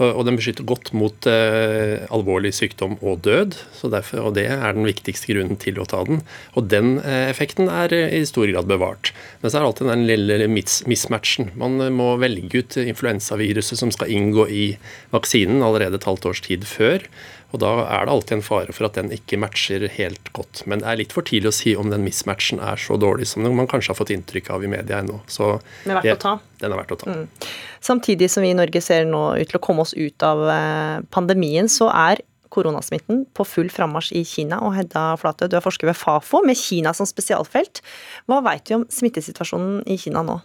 Og den beskytter godt mot eh, alvorlig sykdom og død, derfor, og det er den viktigste grunnen til å ta den. Og den eh, effekten er eh, i stor grad bevart. Men så er det alltid den lille mismatchen. Man eh, må velge ut influensaviruset som skal inngå i vaksinen allerede et halvt års tid før. Og Da er det alltid en fare for at den ikke matcher helt godt. Men det er litt for tidlig å si om den mismatchen er så dårlig som man kanskje har fått inntrykk av i media ennå. Så den er verdt å ta. Den er verdt å ta. Mm. Samtidig som vi i Norge ser nå ut til å komme oss ut av eh, pandemien, så er koronasmitten på full frammarsj i Kina. Og Hedda Flatø, du er forsker ved Fafo med Kina som spesialfelt. Hva vet du om smittesituasjonen i Kina nå?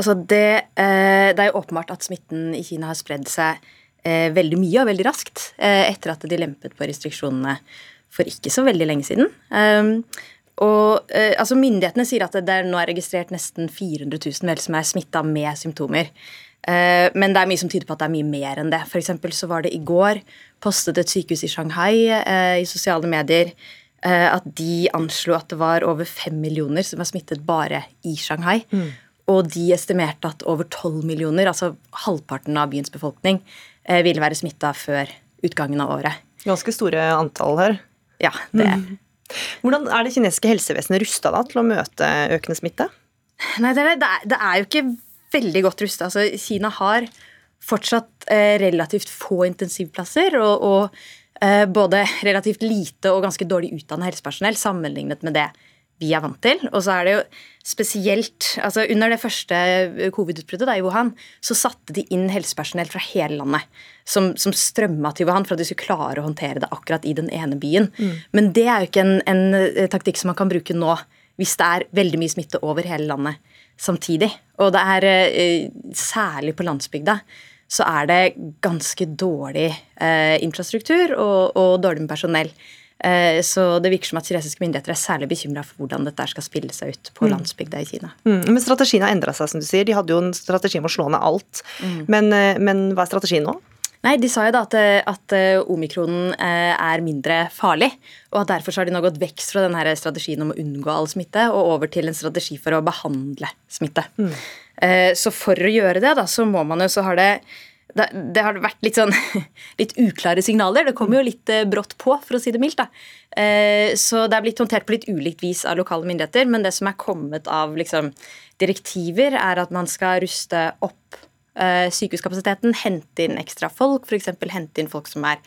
Altså det, eh, det er jo åpenbart at smitten i Kina har spredd seg veldig mye og veldig raskt eh, etter at de lempet på restriksjonene for ikke så veldig lenge siden. Um, og eh, altså Myndighetene sier at det, det nå er registrert nesten 400 000 vel som er smitta med symptomer. Eh, men det er mye som tyder på at det er mye mer enn det. For så var det i går postet et sykehus i Shanghai eh, i sosiale medier eh, at de anslo at det var over fem millioner som var smittet bare i Shanghai. Mm. Og de estimerte at over 12 millioner, altså halvparten av byens befolkning, Eh, vil være smitta før utgangen av året. Ganske store antall her. Ja, det er. Mm. Hvordan er det kinesiske helsevesenet rusta til å møte økende smitte? Nei, det er, det er jo ikke veldig godt rusta. Altså, Kina har fortsatt eh, relativt få intensivplasser og, og eh, både relativt lite og ganske dårlig utdannet helsepersonell sammenlignet med det vi er vant til. Og så er det jo spesielt altså Under det første covid-utbruddet i Wuhan så satte de inn helsepersonell fra hele landet som, som strømma til Wuhan for at de skulle klare å håndtere det akkurat i den ene byen. Mm. Men det er jo ikke en, en, taktikk som man kan bruke nå hvis det er veldig mye smitte over hele landet. samtidig. Og det er eh, særlig på landsbygda så er det ganske dårlig eh, infrastruktur og, og, dårlig med personell. Eh, så det virker som at kinesiske myndigheter er særlig bekymra for hvordan dette skal spille seg ut på mm. landsbygda i Kina. Mm, men strategien har endra seg, som du sier. De hadde jo en strategi om å slå ned alt. Mm. Men, eh, men hva er strategien nå? Nei, De sa jo da at, at omikronen er mindre farlig. Og at derfor har de nå gått vekk fra denne strategien om å unngå all smitte og over til en strategi for å behandle smitte. Mm. Eh, så for å gjøre det, da, så må man jo Så har det det, det har vært litt sånn (laughs) litt uklare signaler. Det kommer jo litt eh, brått på, for å si det mildt. da. Eh, så det er blitt håndtert på litt ulikt vis av lokale myndigheter. Men det som er kommet av liksom, direktiver, er at man skal ruste opp sykehuskapasiteten, hente inn ekstra folk, f.eks. hente inn folk som er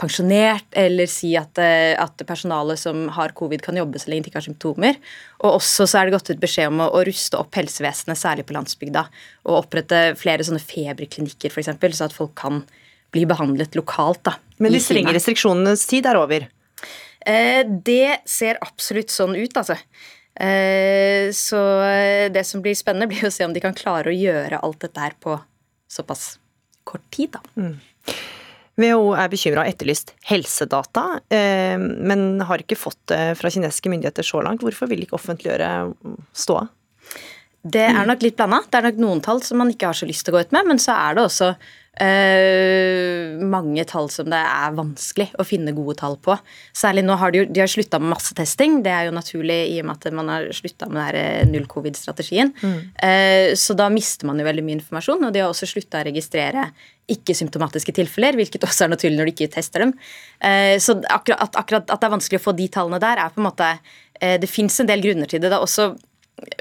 pensjonert, eller si at, eh, at personalet som har covid, kan jobbe så lenge de ikke har symptomer. Og også så er det gått ut beskjed om å, å ruste opp helsevesenet, særlig på landsbygda. Og opprette flere sånne feberklinikker, f.eks., så at folk kan bli behandlet lokalt. da. Men de strenge restriksjonenes tid er over? Eh, det ser absolutt sånn ut, altså. Eh, så eh, det som blir spennende, blir å se om de kan klare å gjøre alt dette her på såpass kort tid, da. Mm. WHO er bekymra og etterlyst helsedata, eh, men har ikke fått det fra kinesiske myndigheter så langt. Hvorfor vil de ikke offentliggjøre ståa? Det er nok litt blanda. Det er nok noen tall som man ikke har så lyst til å gå ut med, men så er det også Uh, mange tall som det er vanskelig å finne gode tall på. Særlig nå har de, de har slutta med massetesting. Det er jo naturlig i og med at man har slutta med eh, null covid-strategien. Mm. Uh, så da mister man jo veldig mye informasjon, og de har også slutta å registrere ikke-symptomatiske tilfeller, hvilket også er naturlig når de ikke tester dem. Uh, så akkurat at, akkurat at, det er vanskelig å få de tallene der, er på en måte Det fins en del grunner til det. Det er også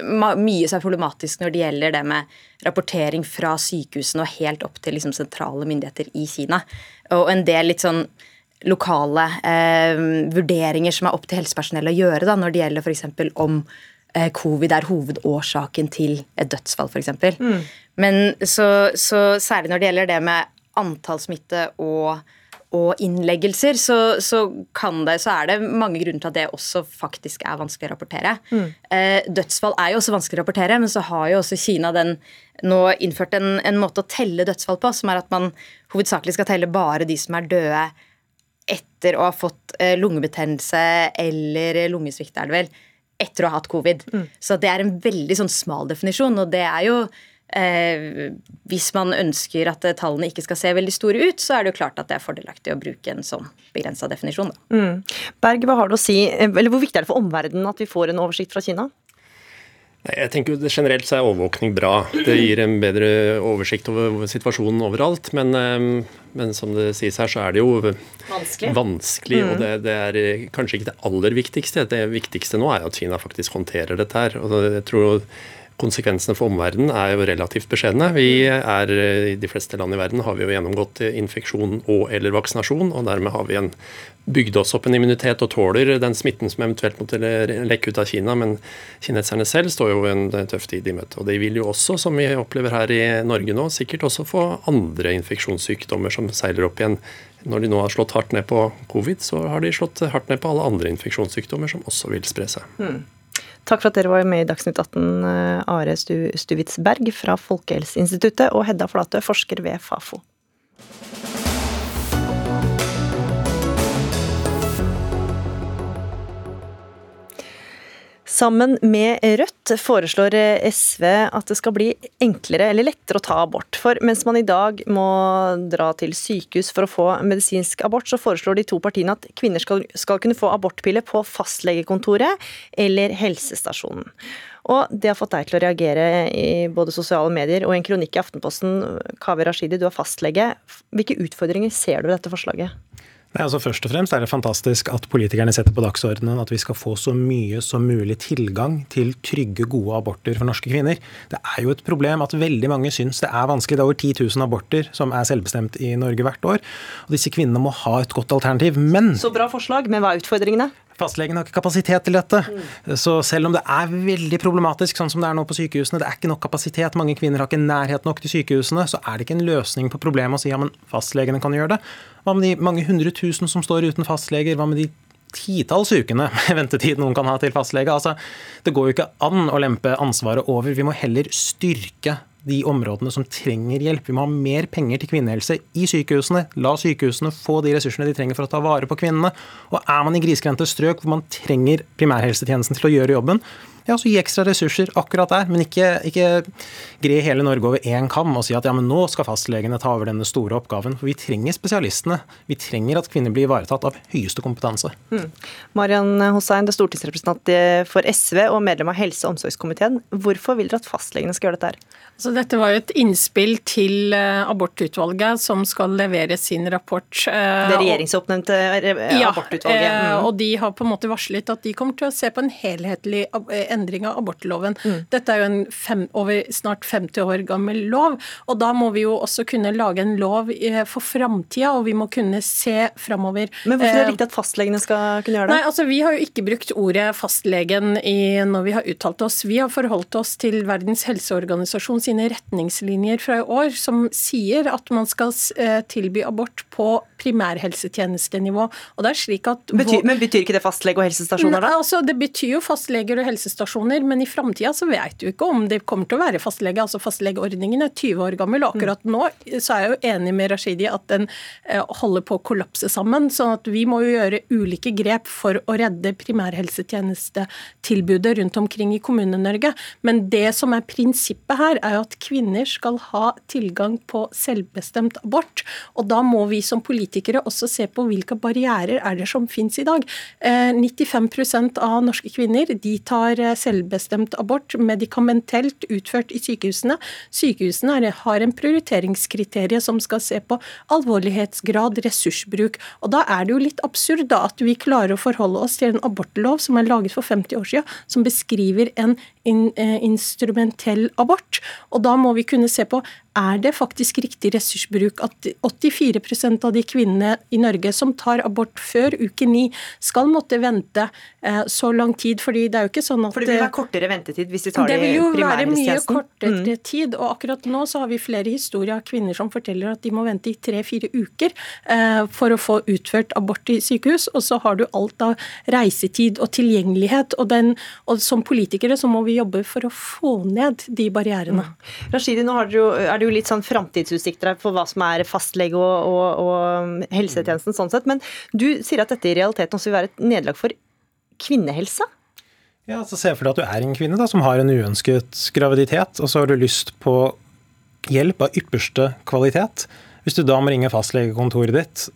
mye som er problematisk når det gjelder det med rapportering fra sykehusene og helt opp til liksom sentrale myndigheter i Kina. Og en del litt sånn lokale eh, vurderinger som er opp til helsepersonell å gjøre da, når det gjelder f.eks. om eh, covid er hovedårsaken til et dødsfall, f.eks. Mm. Men så, så særlig når det gjelder det med antall smitte og og innleggelser, så, så, det, så, er det mange grunner til at det også faktisk er vanskelig å rapportere. Mm. Eh, dødsfall er jo også vanskelig å rapportere, men så har jo også Kina den, nå innført en, en, måte å telle dødsfall på, som er at man hovedsakelig skal telle bare de som er døde etter å ha fått eh, lungebetennelse eller lungesvikt, er det vel, etter å ha hatt covid. Mm. Så det er en veldig sånn smal definisjon, og det er jo Eh, hvis man ønsker at tallene ikke skal se veldig store ut, så er det jo klart at det er fordelaktig å bruke en sånn begrensa definisjon. Mm. Berg, hva har du å si, eller Hvor viktig er det for omverdenen at vi får en oversikt fra Kina? Jeg tenker jo Generelt så er overvåkning bra. Det gir en bedre oversikt over situasjonen overalt. Men, eh, men som det sies her, så er det jo vanskelig. vanskelig mm. Og det, det, er kanskje ikke det aller viktigste. Det viktigste nå er jo at Kina faktisk håndterer dette her. og jeg tror konsekvensene for omverdenen er jo relativt beskjedne. Vi er, I de fleste land i verden har vi jo gjennomgått infeksjon og eller vaksinasjon, og dermed har vi en, bygd oss opp en immunitet og tåler den smitten som eventuelt måtte lekke ut av Kina. Men kineserne selv står jo en tøff tid i møte. Og de vil jo også, som vi opplever her i Norge nå, sikkert også få andre infeksjonssykdommer som seiler opp igjen. Når de nå har slått hardt ned på covid, så har de slått hardt ned på alle andre infeksjonssykdommer som også vil spre seg. Hmm. Takk for at dere var med i Dagsnytt 18, eh, Are Stuvitsberg fra Folkehelseinstituttet og Hedda Flatø, forsker ved Fafo. Sammen med Rødt foreslår SV at det skal bli enklere eller lettere å ta abort. For mens man i dag må dra til sykehus for å få medisinsk abort, så foreslår de to partiene at kvinner skal, skal kunne få abortpille på fastlegekontoret eller helsestasjonen. Og det har fått deg til å reagere i både sosiale medier og i en kronikk i Aftenposten. Kaveh Rashidi, du er fastlege. Hvilke utfordringer ser du ved dette forslaget? Nei, altså Først og fremst er det fantastisk at politikerne setter på dagsordenen at vi skal få så mye som mulig tilgang til trygge, gode aborter for norske kvinner. Det er jo et problem at veldig mange syns det er vanskelig. Det er over 10 000 aborter som er selvbestemt i Norge hvert år. Og disse kvinnene må ha et godt alternativ. Men Så bra forslag, men hva er utfordringene? Fastlegen har ikke kapasitet til dette. Mm. Så selv om det er veldig problematisk, sånn som det er nå på sykehusene, det er ikke nok kapasitet, mange kvinner har ikke nærhet nok til sykehusene, så er det ikke en løsning på problemet å si ja, men fastlegene kan gjøre det. Hva med de mange hundre tusen som står uten fastleger? Hva med de titalls ukene med ventetid noen kan ha til fastlege. Altså, det går jo ikke an å lempe ansvaret over. Vi må heller styrke de områdene som trenger hjelp. Vi må ha mer penger til kvinnehelse i sykehusene. La sykehusene få de ressursene de trenger for å ta vare på kvinnene. Og er man i grisgrendte strøk hvor man trenger primærhelsetjenesten til å gjøre jobben, ja, så gi ekstra ressurser akkurat der, men ikke, ikke gre hele Norge over én kam og si at ja, men nå skal fastlegene ta over denne store oppgaven. For vi trenger spesialistene. Vi trenger at kvinner blir ivaretatt av høyeste kompetanse. Mm. Marian Hossein, det er stortingsrepresentant for SV og medlem av helse- og omsorgskomiteen. Hvorfor vil dere at fastlegene skal gjøre dette her? Altså, dette var jo et innspill til eh, abortutvalget som skal levere sin rapport. Eh, det regjeringsoppnevnte abortutvalget. Ja, mm. Og de har på en måte varslet at de kommer til å se på en helhetlig endring av abortloven. Mm. Dette er jo en fem, over snart 50 år gammel lov, og da må vi jo også kunne lage en lov for framtida, og vi må kunne se framover. Men hvorfor er det riktig at fastlegene skal kunne gjøre det? Nei, altså Vi har jo ikke brukt ordet fastlegen i, når vi har uttalt oss. Vi har forholdt oss til Verdens helseorganisasjon sine retningslinjer fra i år som sier at man skal eh, tilby abort på primærhelsetjenestenivå. Og det er slik at... Betyr, men betyr ikke det fastlege og helsestasjoner, da? Altså, det betyr jo fastleger og helsestasjoner, men i framtida så vet du ikke om det kommer til å være fastlege. Altså Fastlegeordningen er 20 år gammel, og akkurat nå så er jeg jo enig med Rashidi at den eh, holder på å kollapse sammen. sånn at vi må jo gjøre ulike grep for å redde primærhelsetjenestetilbudet rundt omkring i Kommune-Norge. Men det som er prinsippet her, er jo at kvinner skal ha tilgang på selvbestemt abort. Og da må vi som politikere også se på hvilke barrierer er det som finnes i dag. 95 eh, av norske kvinner de tar eh, selvbestemt abort medikamentelt utført i sykehusene. Sykehusene har en prioriteringskriterie som skal se på alvorlighetsgrad, ressursbruk. Og da er det jo litt absurd da at vi klarer å forholde oss til en abortlov som er laget for 50 år siden, som beskriver en in, eh, instrumentell abort. Og da må vi kunne se på er det faktisk riktig ressursbruk at 84% av de kvinnene i Norge som tar abort før uke ni, skal måtte vente eh, så lang tid? fordi det er jo ikke sånn at... For det vil være kortere ventetid hvis de tar det i primærhelsetjenesten? Det vil jo være mye kortere mm. tid. og Akkurat nå så har vi flere historier av kvinner som forteller at de må vente i tre-fire uker eh, for å få utført abort i sykehus. Og så har du alt av reisetid og tilgjengelighet. Og, den, og som politikere så må vi jobbe for å få ned de barrierene. Mm. Rashidi, nå er det jo, er det jo litt sånn framtidsutsikter for hva som er fastlege og, og, og, helsetjenesten sånn sett. Men du sier at dette i realiteten også vil være et nederlag for kvinnehelse? Ja, så Se for deg at du er en kvinne da, som har en uønsket graviditet, og så har du lyst på hjelp av ypperste kvalitet. Hvis du da må ringe fastlegekontoret ditt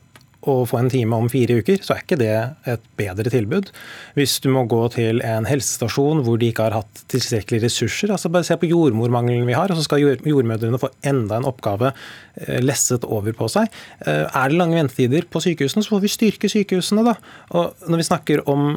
å få en time om fire uker, så er ikke det et bedre tilbud. Hvis du må gå til en helsestasjon hvor de ikke har hatt tilstrekkelige ressurser, altså bare se på jordmormangelen vi har, og så skal jordmødrene få enda en oppgave eh, lesset over på seg. Eh, er det lange ventetider på sykehusene, så får vi styrke sykehusene, da. Og når vi snakker om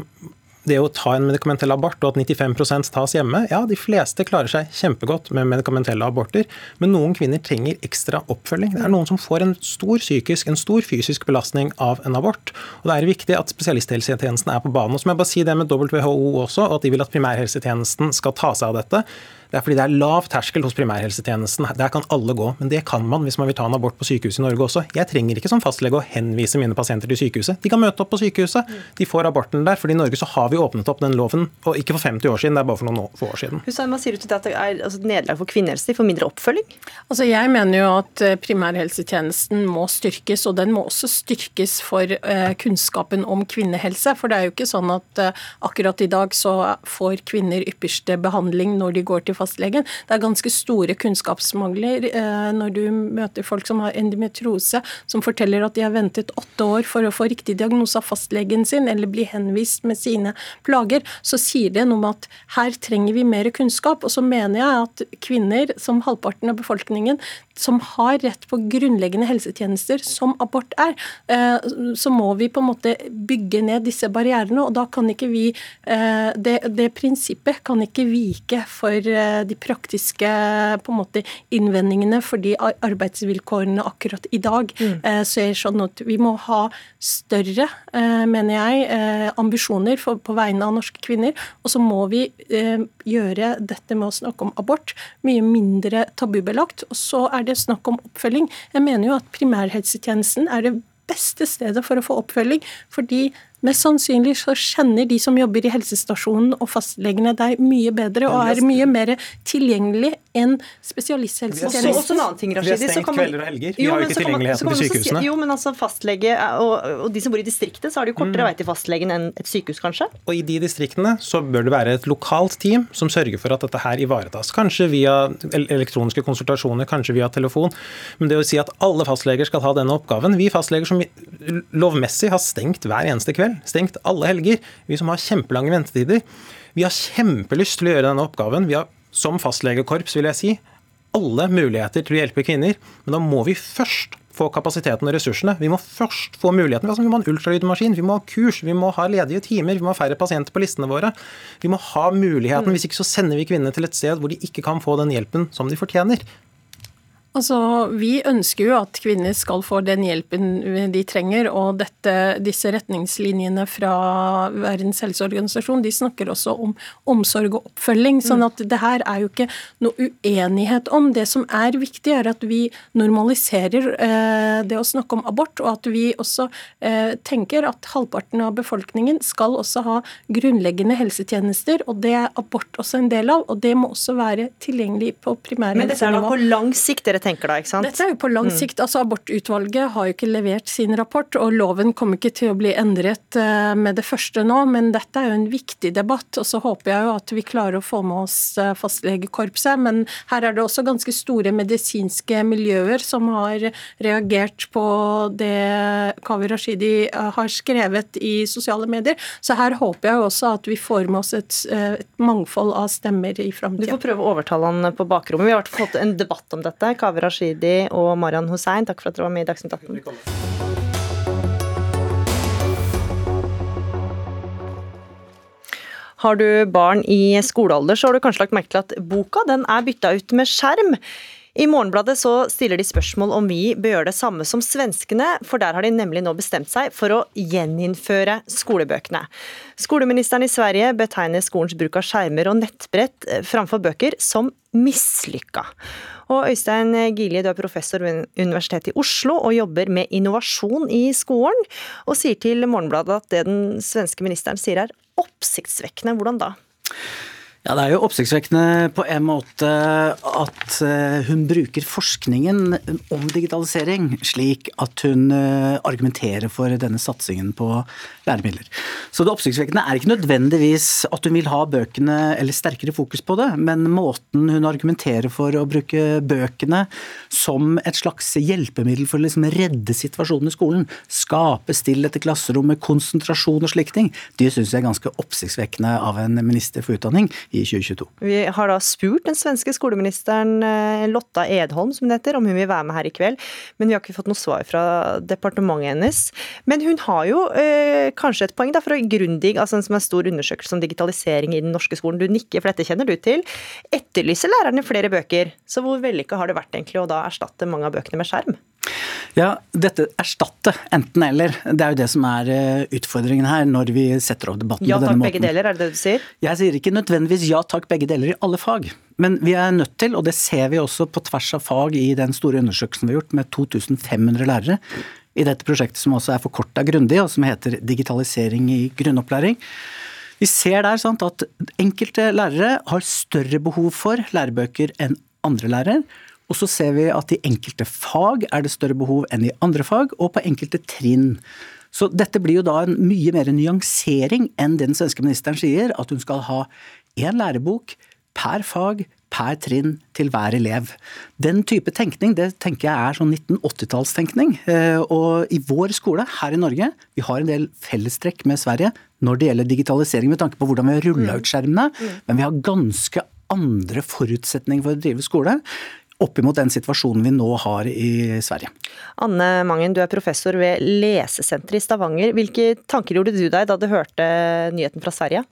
det å ta en medikamentell abort og at 95% tas hjemme, ja, de fleste klarer seg kjempegodt med medikamentelle aborter, men noen kvinner trenger ekstra oppfølging. Det er noen som får en stor psykisk, en stor fysisk belastning av en abort. Og det er viktig at spesialisthelsetjenesten er på banen. Og så må jeg bare si det med WHO også, at de vil at primærhelsetjenesten skal ta seg av dette. Det er fordi det er lav terskel hos primærhelsetjenesten. Der kan alle gå. Men det kan man hvis man vil ta en abort på sykehuset i Norge også. Jeg trenger ikke som fastlege å henvise mine pasienter til sykehuset. De kan møte opp på sykehuset. De får aborten der. fordi i Norge så har vi åpnet opp den loven, og ikke for 50 år siden, det er bare for noen få år siden. Hussein, hva sier du til det at det er altså, nederlag for kvinnehelse? De får mindre oppfølging? Altså, jeg mener jo at eh, primærhelsetjenesten må styrkes, og den må også styrkes for uh, kunnskapen om kvinnehelse. For det er jo ikke sånn at uh, akkurat i dag så får kvinner ypperste behandling når de går til fastlegen. Det er ganske store kunnskapsmangler eh, når du møter folk som har endometriose, som forteller at de har ventet åtte år for å få riktig diagnose av fastlegen sin, eller bli henvist med sine plager, så sier det noe om at her trenger vi mer kunnskap. Og så mener jeg at kvinner, som halvparten av befolkningen, som har rett på grunnleggende helsetjenester, som abort er, eh, så må vi på en måte bygge ned disse barrierene. Og da kan ikke vi eh, Det, det prinsippet kan ikke vike for de praktiske på en måte innvendingene fordi arbeidsvilkårene akkurat i dag mm. Eh, ser sånn at vi må ha større, eh, mener jeg, eh, ambisjoner for, på vegne av norske kvinner. Og så må vi gjøre dette med å snakke om abort mye mindre tabubelagt. Og så er det snakk om oppfølging. Jeg mener jo at primærhelsetjenesten er det beste stedet for å få oppfølging. Fordi Mest sannsynlig så kjenner de som jobber i helsestasjonen og fastlegene deg mye bedre og er mye mer tilgjengelig enn spesialisthelsetjenesten. Også, også en annen ting, Rashidi. Vi har stengt kvelder og helger. Vi har jo ikke tilgjengeligheten til sykehusene. jo, men altså fastlege og, og, de som bor i distriktet, så har de jo kortere mm. vei til fastlegen enn et sykehus, kanskje? Og i de distriktene så bør det være et lokalt team som sørger for at dette her ivaretas. Kanskje via elektroniske konsultasjoner, kanskje via telefon. Men det å si at alle fastleger skal ha denne oppgaven Vi fastleger som lovmessig har stengt hver eneste kveld stengt alle helger. Vi som har kjempelange ventetider. Vi har kjempelyst til å gjøre denne oppgaven. Vi har som fastlegekorps, vil jeg si, alle muligheter til å hjelpe kvinner. Men da må vi først få kapasiteten og ressursene. Vi må først få muligheten. Altså, vi må ha en ultralydmaskin, vi må ha kurs, vi må ha ledige timer, vi må ha færre pasienter på listene våre. Vi må ha muligheten. Hvis ikke så sender vi kvinnene til et sted hvor de ikke kan få den hjelpen som de fortjener. Altså, Vi ønsker jo at kvinner skal få den hjelpen de trenger. og dette, Disse retningslinjene fra Verdens helseorganisasjon de snakker også om omsorg og oppfølging. sånn at det her er jo ikke noe uenighet om. Det som er viktig, er at vi normaliserer eh, det å snakke om abort, og at vi også eh, tenker at halvparten av befolkningen skal også ha grunnleggende helsetjenester. og Det er abort også en del av, og det må også være tilgjengelig på primærhelsenivå. Men dette er da på lang sikt da, ikke sant? Dette er jo på lang mm. sikt. altså Abortutvalget har jo ikke levert sin rapport, og loven kommer ikke til å bli endret eh, med det første nå, men dette er jo en viktig debatt. og Så håper jeg jo at vi klarer å få med oss eh, fastlegekorpset. Men her er det også ganske store medisinske miljøer som har reagert på det Kavi Rashidi eh, har skrevet i sosiale medier. Så her håper jeg jo også at vi får med oss et, et mangfold av stemmer i framtida. Du får prøve å overtale han på bakrommet. Vi har fått en debatt om dette. Kaveh Rashidi og Marian Hussein, takk for at dere var med i Dagsnytt 18. Har du barn i skolealder, så har du kanskje lagt merke til at boka den er bytta ut med skjerm. I Morgenbladet så stiller de spørsmål om vi bør gjøre det samme som svenskene, for der har de nemlig nå bestemt seg for å gjeninnføre skolebøkene. Skoleministeren i Sverige betegner skolens bruk av skjermer og nettbrett framfor bøker som mislykka. Og Øystein Gilje, du er professor ved Universitetet i Oslo og jobber med innovasjon i skolen, og sier til Morgenbladet at det den svenske ministeren sier er oppsiktsvekkende. Hvordan da? Ja, Det er jo oppsiktsvekkende på en måte at eh, hun bruker forskningen om digitalisering slik at hun eh, argumenterer for denne satsingen på læremidler. Så det oppsiktsvekkende er ikke nødvendigvis at hun vil ha bøkene eller sterkere fokus på det, men måten hun argumenterer for å bruke bøkene som et slags hjelpemiddel for å liksom redde situasjonen i skolen, skape stillhet i klasserommet, konsentrasjon og slike det syns jeg er ganske oppsiktsvekkende av en minister for utdanning i 2022. Vi har da spurt den svenske skoleministeren eh, Lotta Edholm som hun heter, om hun vil være med her i kveld, men vi har ikke fått noe svar fra departementet hennes. Men hun har jo eh, kanskje et poeng da, fra Grundig, altså en som er stor undersøkelse om digitalisering i den norske skolen. Du nikker, for dette kjenner du til. Etterlyser lærerne flere bøker, så hvor vellykka har det vært egentlig å da erstatte mange av bøkene med skjerm? Ja, dette erstatte enten-eller. Det er jo det som er eh, utfordringen her når vi setter opp debatten ja, på denne måten. Ja takk, begge deler, er det det du sier? Jeg sier ikke nødvendigvis ja takk, begge deler i alle fag. Men vi er nødt til, og det ser vi også på tvers av fag i den store undersøkelsen vi har gjort med 2500 lærere, i dette prosjektet som også er forkorta grundig, og som heter Digitalisering i grunnopplæring. Vi ser der sant, at enkelte lærere har større behov for lærebøker enn andre lærere. Og så ser vi at i enkelte fag er det større behov enn i andre fag, og på enkelte trinn. Så dette blir jo da en mye mer nyansering enn den svenske ministeren sier, at hun skal ha én lærebok per fag, per trinn til hver elev. Den type tenkning det tenker jeg er sånn 1980-tallstenkning. Eh, og i vår skole her i Norge, vi har en del fellestrekk med Sverige når det gjelder digitalisering med tanke på hvordan vi har rulla ut skjermene, mm. men vi har ganske andre forutsetninger for å drive skole oppimot den situasjonen vi nå har i Sverige. Anne Mangen, du er professor ved Lesesenteret i Stavanger. Hvilke tanker gjorde du deg da du hørte nyheten fra Sverige?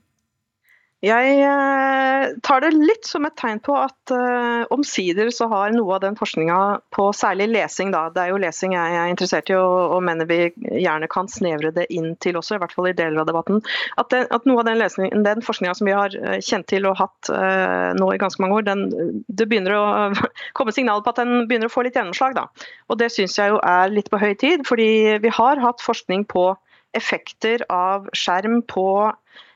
Jeg eh, tar det litt som et tegn på at uh, omsider så har noe av den forskninga på særlig lesing, da, det er jo lesing jeg er interessert i og, og mener vi gjerne kan snevre det inn til også, i hvert fall i deler av debatten, at, den, at noe av den, lesning, den forskninga som vi har kjent til og hatt uh, nå i ganske mange år, den, det begynner å (laughs) komme signaler på at den begynner å få litt gjennomslag. da. Og Det syns jeg jo er litt på høy tid, fordi vi har hatt forskning på effekter av skjerm på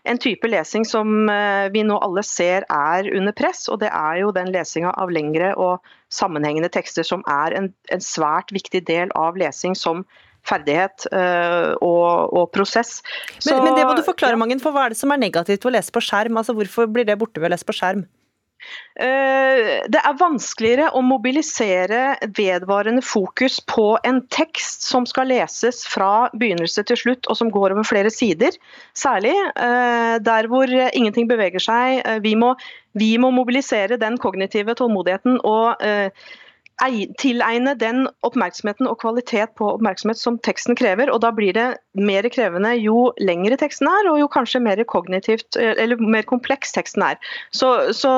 en type lesing som eh, vi nå alle ser er under press, og det er jo den lesinga av lengre og sammenhengende tekster som er en, en svært viktig del av lesing som ferdighet uh, og, og, prosess. Men, men, det må du forklare, Mangen, for hva er det som er negativt ved å lese på skjerm? Altså Hvorfor blir det borte ved å lese på skjerm? Eh, det er vanskeligere å mobilisere vedvarende fokus på en tekst som skal leses fra begynnelse til slutt, og som går over flere sider. Særlig eh, der hvor ingenting beveger seg. Eh, vi må, vi må mobilisere den kognitive tålmodigheten og tilegne den oppmerksomheten og kvalitet på oppmerksomhet som teksten krever. og Da blir det mer krevende jo lengre teksten er, og jo kanskje mer kognitivt, eller mer kompleks teksten er. Så, så,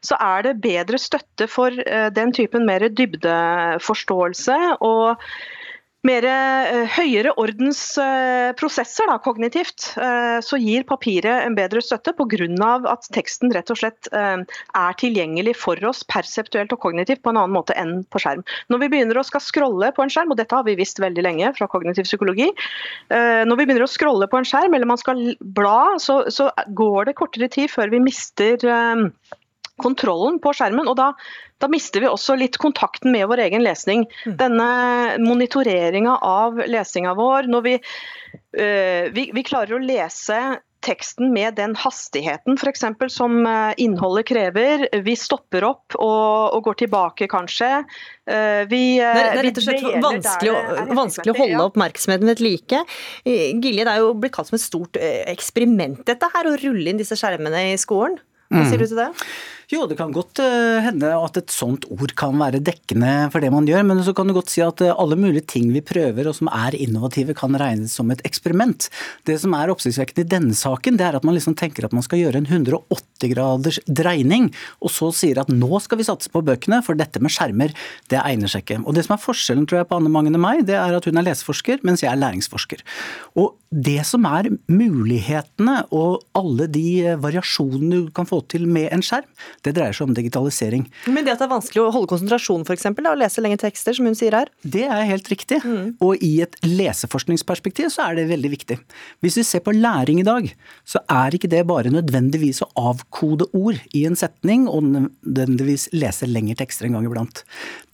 så er det bedre støtte for eh, den typen mer dybdeforståelse. og mer eh, høyere ordens eh, da, kognitivt, eh, så gir papiret en bedre støtte pga. at teksten rett og slett er tilgjengelig for oss perseptuelt og kognitivt på en annen måte enn på skjerm. Når vi begynner å skal scrolle på en skjerm, og dette har vi visst veldig lenge fra kognitiv psykologi, når vi begynner å scrolle på en skjerm eller man skal bla, så, så går det kortere tid før vi mister kontrollen på skjermen. og da, da, mister vi også litt kontakten med vår egen lesning. Mm. Denne monitoreringa av lesinga vår, når vi, øh, vi, vi klarer å lese teksten med den hastigheten for eksempel, som eh, innholdet krever. Vi stopper opp og, og går tilbake, kanskje. Eh, vi, det, er, rett og slett vanskelig, vanskelig å holde oppmerksomheten ved like. Gilje, det er jo blitt kalt som et stort eksperiment dette her, å rulle inn disse skjermene i skolen. Hva sier du til det? Jo, det kan godt uh, hende at et sånt ord kan være dekkende for det man gjør, men så kan du godt si at uh, alle mulige ting vi prøver og som er innovative, kan regnes som et eksperiment. Det som er oppsiktsvekkende i denne saken, det er at man liksom tenker at man skal gjøre en 180 graders dreining, og så sier at nå skal vi satse på bøkene, for dette med skjermer, det egner seg ikke. Og det som er forskjellen, tror jeg, på Anne Magne og meg, det er at hun er leseforsker, mens jeg er læringsforsker. Og det som er mulighetene og alle de eh, variasjonene du kan få til med en skjerm, det dreier seg om digitalisering. Men det at det er vanskelig å holde konsentrasjon f.eks., og lese lenge tekster, som hun sier her? Det er helt riktig. Mm. Og i et leseforskningsperspektiv så er det veldig viktig. Hvis vi ser på læring i dag, så er ikke det bare nødvendigvis å avkode ord i en setning og nødvendigvis lese lengre tekster en gang iblant.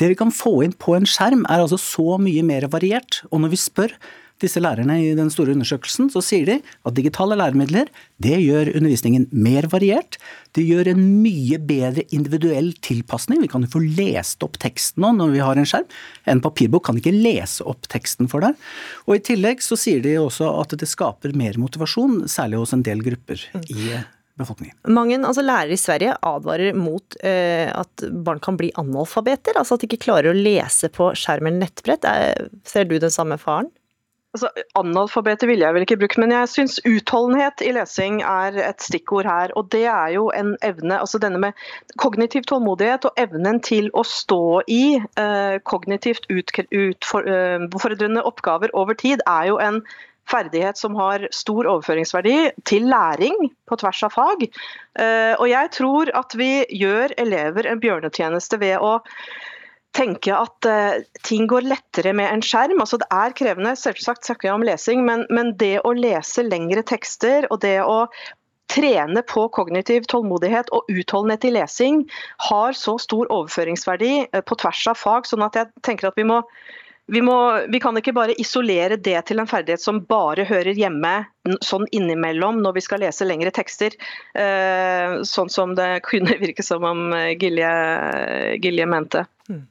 Det vi kan få inn på en skjerm er altså så mye mer variert. Og når vi spør disse lærerne i den store undersøkelsen, så sier de at digitale læremidler det gjør undervisningen mer variert. Det gjør en mye bedre individuell tilpasning. Vi kan jo få lest opp teksten nå når vi har en skjerm. En papirbok kan ikke lese opp teksten for deg. Og i tillegg så sier de også at det skaper mer motivasjon, særlig hos en del grupper i befolkningen. Mange altså lærere i Sverige advarer mot uh, at barn kan bli analfabeter, altså at de ikke klarer å lese på skjerm eller nettbrett. ser du den samme faren? Altså, analfabeter ville jeg vel ikke brukt, men jeg syns utholdenhet i lesing er et stikkord her. Og det er jo en evne, altså denne med kognitiv tålmodighet og evnen til å stå i eh, kognitivt utfordrende eh, oppgaver over tid, er jo en ferdighet som har stor overføringsverdi til læring på tvers av fag. Eh, og jeg tror at vi gjør elever en bjørnetjeneste ved å tenke at uh, ting går lettere med en skjerm. Altså, det er krevende, selvsagt snakker jeg om lesing, men, men, det å lese lengre tekster og det å trene på kognitiv tålmodighet og utholdenhet i lesing har så stor overføringsverdi uh, på tvers av fag, sånn at jeg tenker at vi må vi, må, vi, kan ikke bare isolere det til en ferdighet som bare hører hjemme sånn innimellom når vi skal lese lengre tekster. Uh, sånn som det kunne virke som om Gilje, Gilje mente. Mm.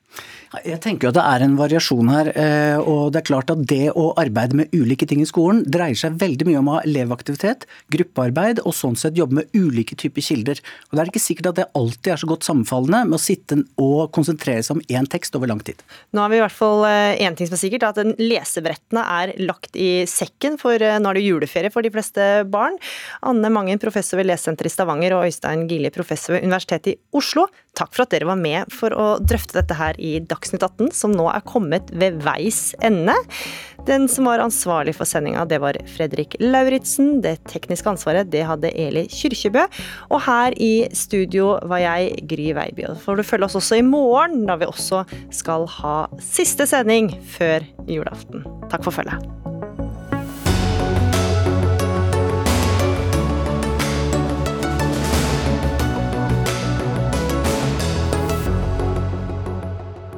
Jeg tenker at det er en variasjon her. Eh, og det er klart at det å arbeide med ulike ting i skolen dreier seg veldig mye om å ha elevaktivitet, gruppearbeid og sånn sett jobbe med ulike typer kilder. Og Det er ikke sikkert at det alltid er så godt sammenfallende med å sitte og konsentrere seg om én tekst over lang tid. Nå har vi i hvert fall én eh, ting som er sikkert, at lesebrettene er lagt i sekken, for eh, nå er det juleferie for de fleste barn. Anne Mangen, professor ved Lesesenteret i Stavanger, og Øystein Gilje, professor ved Universitetet i Oslo. Takk for at dere var med for å drøfte dette her i Dagsnytt 18, som nå er kommet ved veis ende. Den som var ansvarlig for sendinga, det var Fredrik Lauritzen. Det tekniske ansvaret, det hadde Eli Kyrkjebø. Og her i studio var jeg, Gry Veiby. får du følge oss også i morgen, da vi også skal ha siste sending før julaften. Takk for følget.